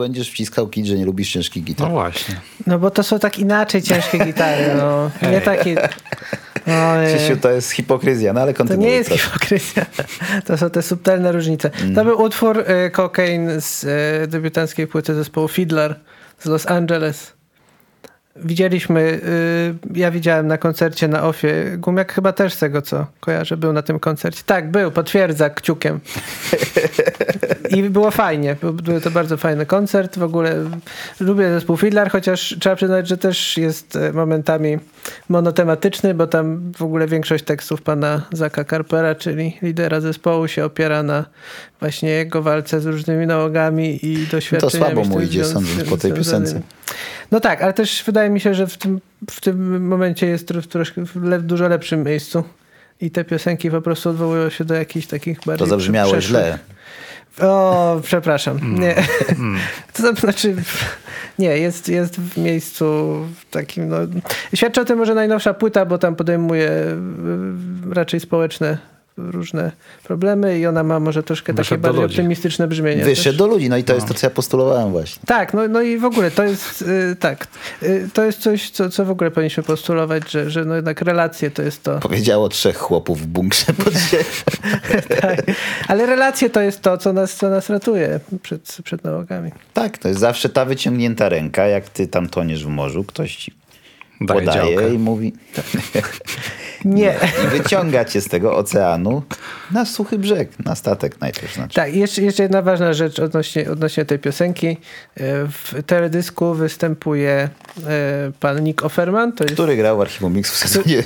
S1: Będziesz wciskał kit, że nie lubisz ciężkich gitar.
S3: No właśnie.
S2: No bo to są tak inaczej ciężkie gitary, no. (laughs) Nie takie...
S1: Krzysiu, to jest hipokryzja, no ale
S2: To
S1: kontynuuj.
S2: nie jest
S1: proszę.
S2: hipokryzja. (laughs) To są te subtelne różnice. To był utwór y, Cocaine z y, debiutanckiej płyty zespołu Fiddler z Los Angeles. Widzieliśmy, y, ja widziałem na koncercie na Ofie. Gumiak chyba też z tego, co kojarzę, był na tym koncercie. Tak, był, potwierdza kciukiem. I było fajnie. Był, to bardzo fajny koncert. W ogóle lubię zespół Fiddler, chociaż trzeba przyznać, że też jest e, momentami monotematyczny, bo tam w ogóle większość tekstów pana Zaka Carpera, czyli lidera zespołu, się opiera na właśnie jego walce z różnymi nałogami i doświadczeniami.
S1: słabo
S2: z
S1: mu idzie, sądząc po tej piosence.
S2: No tak, ale też wydaje mi się, że w tym, w tym momencie jest tro- troszkę w le, dużo lepszym miejscu. I te piosenki po prostu odwołują się do jakichś takich bardziej
S1: To zabrzmiało
S2: przeszłych-
S1: źle.
S2: o, przepraszam.
S1: Mm.
S2: Nie. (laughs) To znaczy, nie, jest, jest w miejscu takim, no, świadczy o tym może najnowsza płyta, bo tam podejmuje y, raczej społeczne różne problemy i ona ma może troszkę takie
S3: Wyszedł do
S2: bardziej
S3: ludzi.
S2: optymistyczne brzmienie.
S1: Wyszedł
S2: też.
S1: do ludzi, no i to jest to, co ja postulowałem właśnie.
S2: Tak, no, no i w ogóle to jest y, tak. Y, to jest coś, co, co w ogóle powinniśmy postulować, że, że no jednak relacje to jest to.
S1: Powiedziało trzech chłopów w bunkrze (laughs) pod ziemią. (laughs)
S2: Tak. Ale relacje to jest to, co nas, co nas ratuje przed, przed nałogami.
S1: Tak, to jest zawsze ta wyciągnięta ręka, jak ty tam toniesz w morzu, ktoś ci
S3: Daje
S1: podaje
S3: działkę.
S1: i mówi (laughs)
S2: Nie.
S1: i wyciąga cię z tego oceanu na suchy brzeg, na statek najpierw znaczy.
S2: Tak, jeszcze, jeszcze jedna ważna rzecz odnośnie, odnośnie tej piosenki. E, W teledysku występuje e, pan Nick Offerman. Jest,
S1: Który grał w Archiwum Mix w sezonie.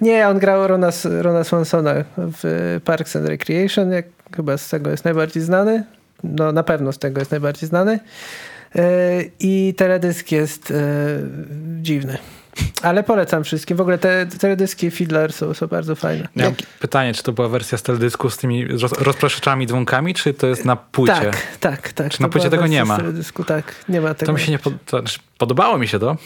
S2: Nie, on grał Rona, Rona Swansona w Parks and Recreation. Jak, chyba z tego jest najbardziej znany. No na pewno z tego jest najbardziej znany. E, I teledysk jest dziwny. Ale polecam wszystkim. W ogóle te teledyski Fiddler są, są bardzo fajne.
S3: Ja pytanie, czy to była wersja z teledysku z tymi roz, rozpraszaczami dzwonkami, czy to jest na płycie?
S2: Tak, tak, tak.
S3: Czy na płycie tego nie
S2: wersja z
S3: ma?
S2: Teledysku, tak, nie ma tego.
S3: To mi się nie pod, to, znaczy, podobało mi się to,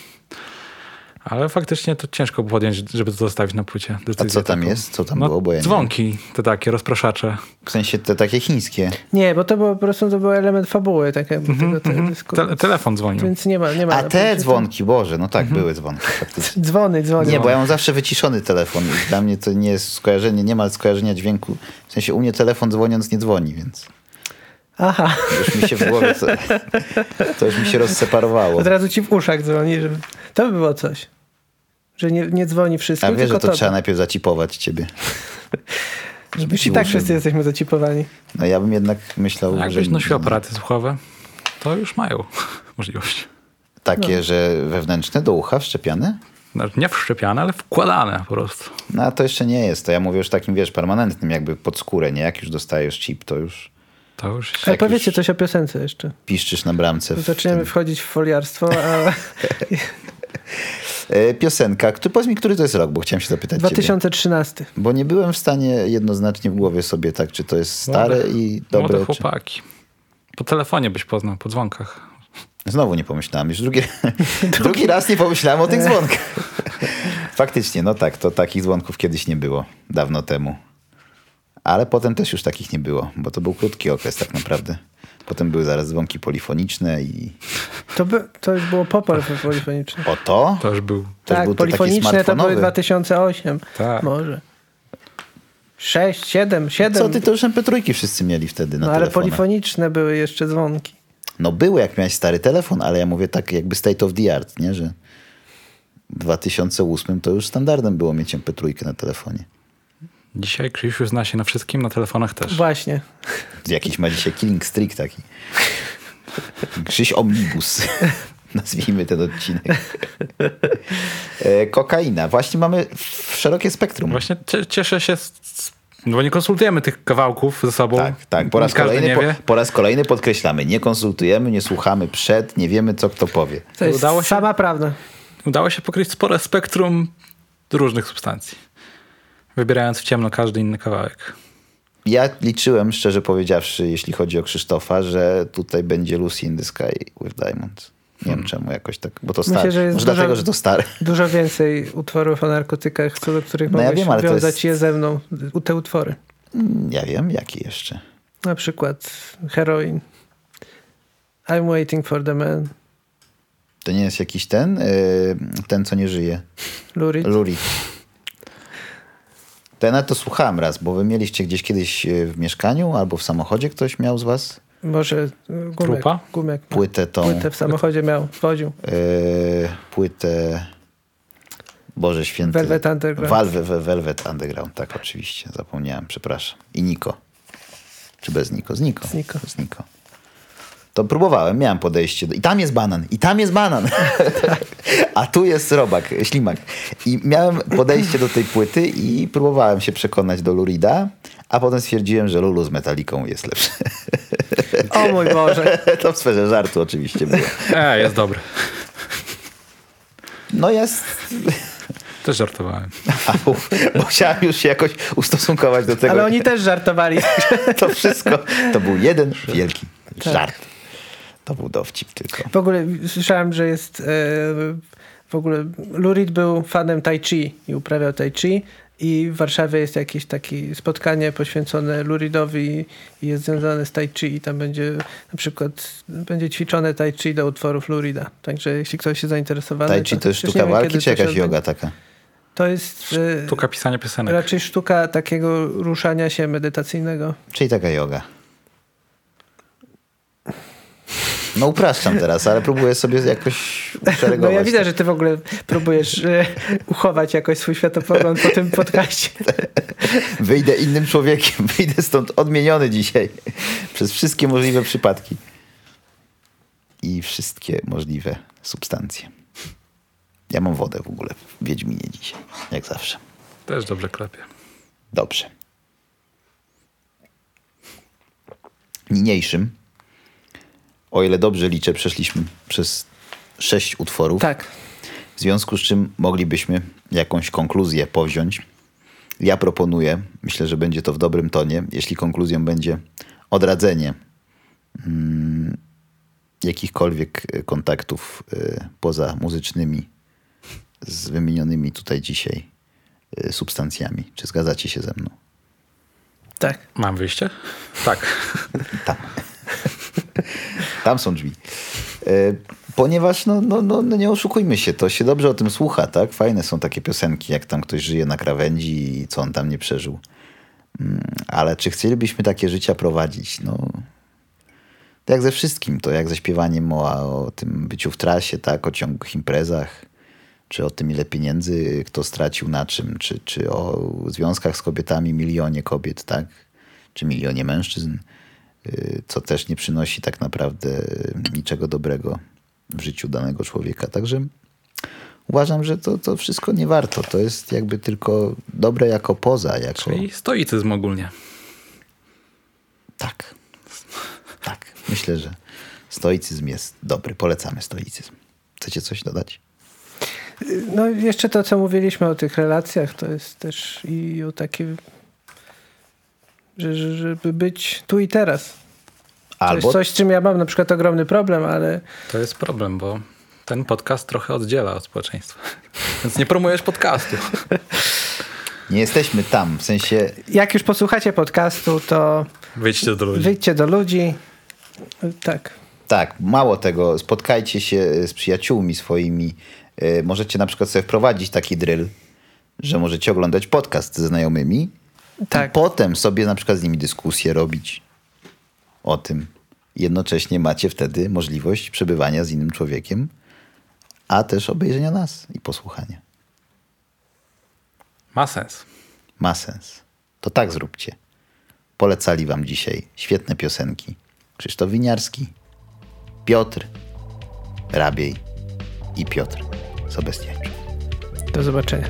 S3: ale faktycznie to ciężko było podjąć, żeby to zostawić na płycie.
S1: A co tam
S3: taką.
S1: jest? Co tam
S3: No,
S1: było? Bo ja
S3: dzwonki, te takie rozpraszacze.
S1: W sensie te takie chińskie.
S2: Nie, bo to było po prostu to był element fabuły tak jakby
S3: Mhm,
S2: tego teledysku.
S3: Te, telefon dzwonił.
S2: Więc nie ma, nie ma.
S1: A te dzwonki, Boże, no tak,
S3: Mhm.
S1: były dzwonki faktycznie. (laughs)
S2: Dzwony, dzwony.
S1: Nie, bo ja mam zawsze wyciszony telefon i dla mnie to nie jest skojarzenie, nie ma skojarzenia dźwięku. W sensie u mnie telefon dzwoniąc nie dzwoni, więc
S2: Aha,
S1: już mi się w głowie (laughs) to, to już mi się rozseparowało.
S2: od razu ci w uszach dzwoni, żeby... To by było coś. Że nie, nie dzwoni wszystkim,
S1: A wiesz, że to
S2: tobie.
S1: trzeba najpierw zacipować ciebie. (laughs) Żeby
S2: i tak wszyscy jesteśmy zacipowani.
S1: No ja bym jednak myślał,
S3: A
S1: że
S3: Jakbyś nosił aparaty słuchowe, to już mają (laughs) możliwość.
S1: takie,
S2: No.
S1: że wewnętrzne do ucha wszczepiane?
S3: Znaczy, Nie wszczepiane, ale wkładane po prostu.
S1: No a to jeszcze nie jest. To ja mówię już takim, wiesz, permanentnym jakby pod skórę, nie? Jak już dostajesz chip, to już
S3: To już
S2: Ale
S1: Jak
S2: powiedzcie
S1: już-
S2: coś o piosence jeszcze.
S1: piszczysz na bramce. w
S2: Zaczniemy
S1: tym.
S2: wchodzić w foliarstwo, a (laughs)
S1: E, Piosenka. Który, powiedz mi, który to jest rok, bo chciałem się zapytać ciebie.
S2: 2013.
S1: Bo nie byłem w stanie jednoznacznie w głowie sobie tak, czy to jest stare
S3: Młode-
S1: i
S3: Młode
S1: dobre. Czy...
S3: chłopaki. Po telefonie byś poznał, po dzwonkach.
S1: Znowu nie pomyślałem. Już drugi, (laughs) drugi raz nie pomyślałem o tych (laughs) dzwonkach. Faktycznie, no tak, to takich dzwonków kiedyś nie było. Dawno temu. Ale potem też już takich nie było, bo to był krótki okres tak naprawdę. Potem były zaraz dzwonki polifoniczne i
S2: To, by, to już było popol (laughs) polifoniczny.
S1: o to?
S3: To już był.
S1: To
S2: tak,
S1: był
S2: polifoniczne to były
S1: smartfonowy.
S2: 2008.
S3: Tak.
S2: Może. 6, 7, 7.
S1: Co ty, to już MP3 wszyscy mieli wtedy na
S2: No ale
S1: telefonach.
S2: polifoniczne były jeszcze dzwonki.
S1: No były, jak miałeś stary telefon, ale ja mówię tak jakby state of the art, nie? Że w 2008 to już standardem było mieć MP3 na telefonie.
S3: Dzisiaj Krzysiu zna się na wszystkim, na telefonach też.
S2: Właśnie.
S1: Jakiś ma dzisiaj killing streak taki. Krzyś Omnibus. (laughs) Nazwijmy ten odcinek. E, Kokaina. Właśnie mamy w szerokie spektrum.
S3: Właśnie cie- cieszę się, z, no bo nie konsultujemy tych kawałków ze sobą.
S1: Tak, tak. Po raz, kolejny, po, po raz kolejny podkreślamy. Nie konsultujemy, nie słuchamy przed, nie wiemy, co kto powie.
S2: To jest
S3: Udało się?
S2: sama prawda.
S3: Udało się pokryć spore spektrum różnych substancji. Wybierając w ciemno każdy inny kawałek.
S1: Ja liczyłem, szczerze powiedziawszy, jeśli chodzi o Krzysztofa, że tutaj będzie Lucy in the Sky with Diamonds. Nie wiem czemu jakoś tak, bo to
S2: Myślę,
S1: stare.
S2: że jest
S1: Może
S2: dużo-
S1: dlatego, że to stare.
S2: Dużo więcej utworów o narkotykach, co do których
S1: No ja wiem, ale to
S2: wiązać
S1: jest-
S2: je ze mną, te utwory.
S1: Ja wiem, jaki jeszcze.
S2: Na przykład heroin. I'm waiting for the man.
S1: To nie jest jakiś ten, y, ten co nie żyje.
S2: Lurid.
S1: Luri. To ja na to słuchałem raz, bo wy mieliście gdzieś kiedyś y, w mieszkaniu albo w samochodzie ktoś miał z was
S2: Może y, gumek.
S3: Trupa?
S2: Gumek.
S1: płytę tą,
S2: Płytę w samochodzie miał, woził.
S1: y, płytę Boże Święty.
S2: Velvet Underground.
S1: Valve, Ve- Velvet Underground, tak oczywiście, zapomniałem, przepraszam. I Niko. Czy bez Niko? Z Niko.
S2: Z Niko.
S1: Z Niko. To próbowałem, miałem podejście. Do... I tam jest banan, i tam jest banan. (laughs) A tu jest robak, ślimak. I miałem podejście do tej płyty i próbowałem się przekonać do Lurida, a potem stwierdziłem, że Lulu z Metaliką jest lepszy.
S2: O mój Boże. (laughs)
S1: to w sferze żartu oczywiście było.
S3: E, jest dobry.
S1: No jest...
S3: Też żartowałem.
S1: A, uf, bo chciałem już się jakoś ustosunkować do tego.
S2: Ale oni też żartowali. (laughs)
S1: To wszystko, to był jeden wielki
S2: Tak.
S1: żart. To był dowcip tylko.
S2: W ogóle słyszałem, że jest... e, w ogóle Lurid był fanem Tai Chi i uprawiał Tai Chi i w Warszawie jest jakieś takie spotkanie poświęcone Luridowi i jest związane z Tai Chi i tam będzie na przykład będzie ćwiczone Tai Chi do utworów Lurida. Także jeśli ktoś jest zainteresowany...
S1: Tai chi to jest
S2: przecież
S1: sztuka
S2: wiem,
S1: walki, czy
S2: to się
S1: jakaś yoga taka?
S2: To jest e,
S3: Sztuka pisania piosenek.
S2: raczej sztuka takiego ruszania się medytacyjnego.
S1: Czyli taka yoga. No upraszczam teraz, ale próbuję sobie jakoś
S2: No
S1: uszeregować.
S2: ja widzę, że ty w ogóle próbujesz e, uchować jakoś swój światopogląd po tym podcaście. (laughs)
S1: Wyjdę innym człowiekiem, (laughs) wyjdę stąd odmieniony dzisiaj przez wszystkie możliwe przypadki. I wszystkie możliwe substancje. Ja mam wodę w ogóle w Wiedźminie dzisiaj, jak zawsze.
S3: Też dobrze klepie.
S1: Dobrze. Niniejszym, o ile dobrze liczę, przeszliśmy przez sześć utworów.
S2: Tak.
S1: W związku z czym moglibyśmy jakąś konkluzję powziąć. Ja proponuję, myślę, że będzie to w dobrym tonie, jeśli konkluzją będzie odradzenie mm, jakichkolwiek e, kontaktów e, poza muzycznymi z wymienionymi tutaj dzisiaj e, substancjami. Czy zgadzacie się ze mną?
S2: Tak.
S3: Mam wyjście? Tak. (laughs)
S1: Tam. (laughs) Tam są drzwi. E, Ponieważ, no, no, no, no nie oszukujmy się, to się dobrze o tym słucha, tak? Fajne są takie piosenki, jak tam ktoś żyje na krawędzi i co on tam nie przeżył. Mm, Ale czy chcielibyśmy takie życia prowadzić? No, to jak ze wszystkim, to jak ze śpiewaniem o, o tym byciu w trasie, tak? O ciągłych imprezach, czy o tym, ile pieniędzy kto stracił na czym, czy, czy o związkach z kobietami, milionie kobiet, tak? Czy milionie mężczyzn, co też nie przynosi tak naprawdę niczego dobrego w życiu danego człowieka. Także uważam, że to, to wszystko nie warto. To jest jakby tylko dobre jako poza, jako...
S3: Czyli stoicyzm ogólnie.
S1: Tak. Tak. Myślę, że stoicyzm jest dobry. Polecamy stoicyzm. Chcecie coś dodać?
S2: No jeszcze to, co mówiliśmy o tych relacjach, to jest też i o że, żeby być tu i teraz. To
S1: Albo
S2: jest coś, z czym ja mam na przykład ogromny problem, ale
S3: To jest problem, bo ten podcast trochę oddziela od społeczeństwa. (laughs) Więc nie promujesz podcastu.
S1: nie jesteśmy tam. W sensie
S2: jak już posłuchacie podcastu, to
S3: Wyjdźcie do ludzi.
S2: wyjdźcie do ludzi. Tak.
S1: Tak, mało tego, spotkajcie się z przyjaciółmi swoimi. E, Możecie na przykład sobie wprowadzić taki drill, że możecie oglądać podcast ze znajomymi
S2: Tak.
S1: i potem sobie na przykład z nimi dyskusję robić o tym. Jednocześnie macie wtedy możliwość przebywania z innym człowiekiem, a też obejrzenia nas i posłuchania.
S3: Ma sens.
S1: Ma sens. To tak zróbcie. Polecali wam dzisiaj świetne piosenki. Krzysztof Winiarski, Piotr Rabiej i Piotr Sobeskiewicz.
S2: Do zobaczenia.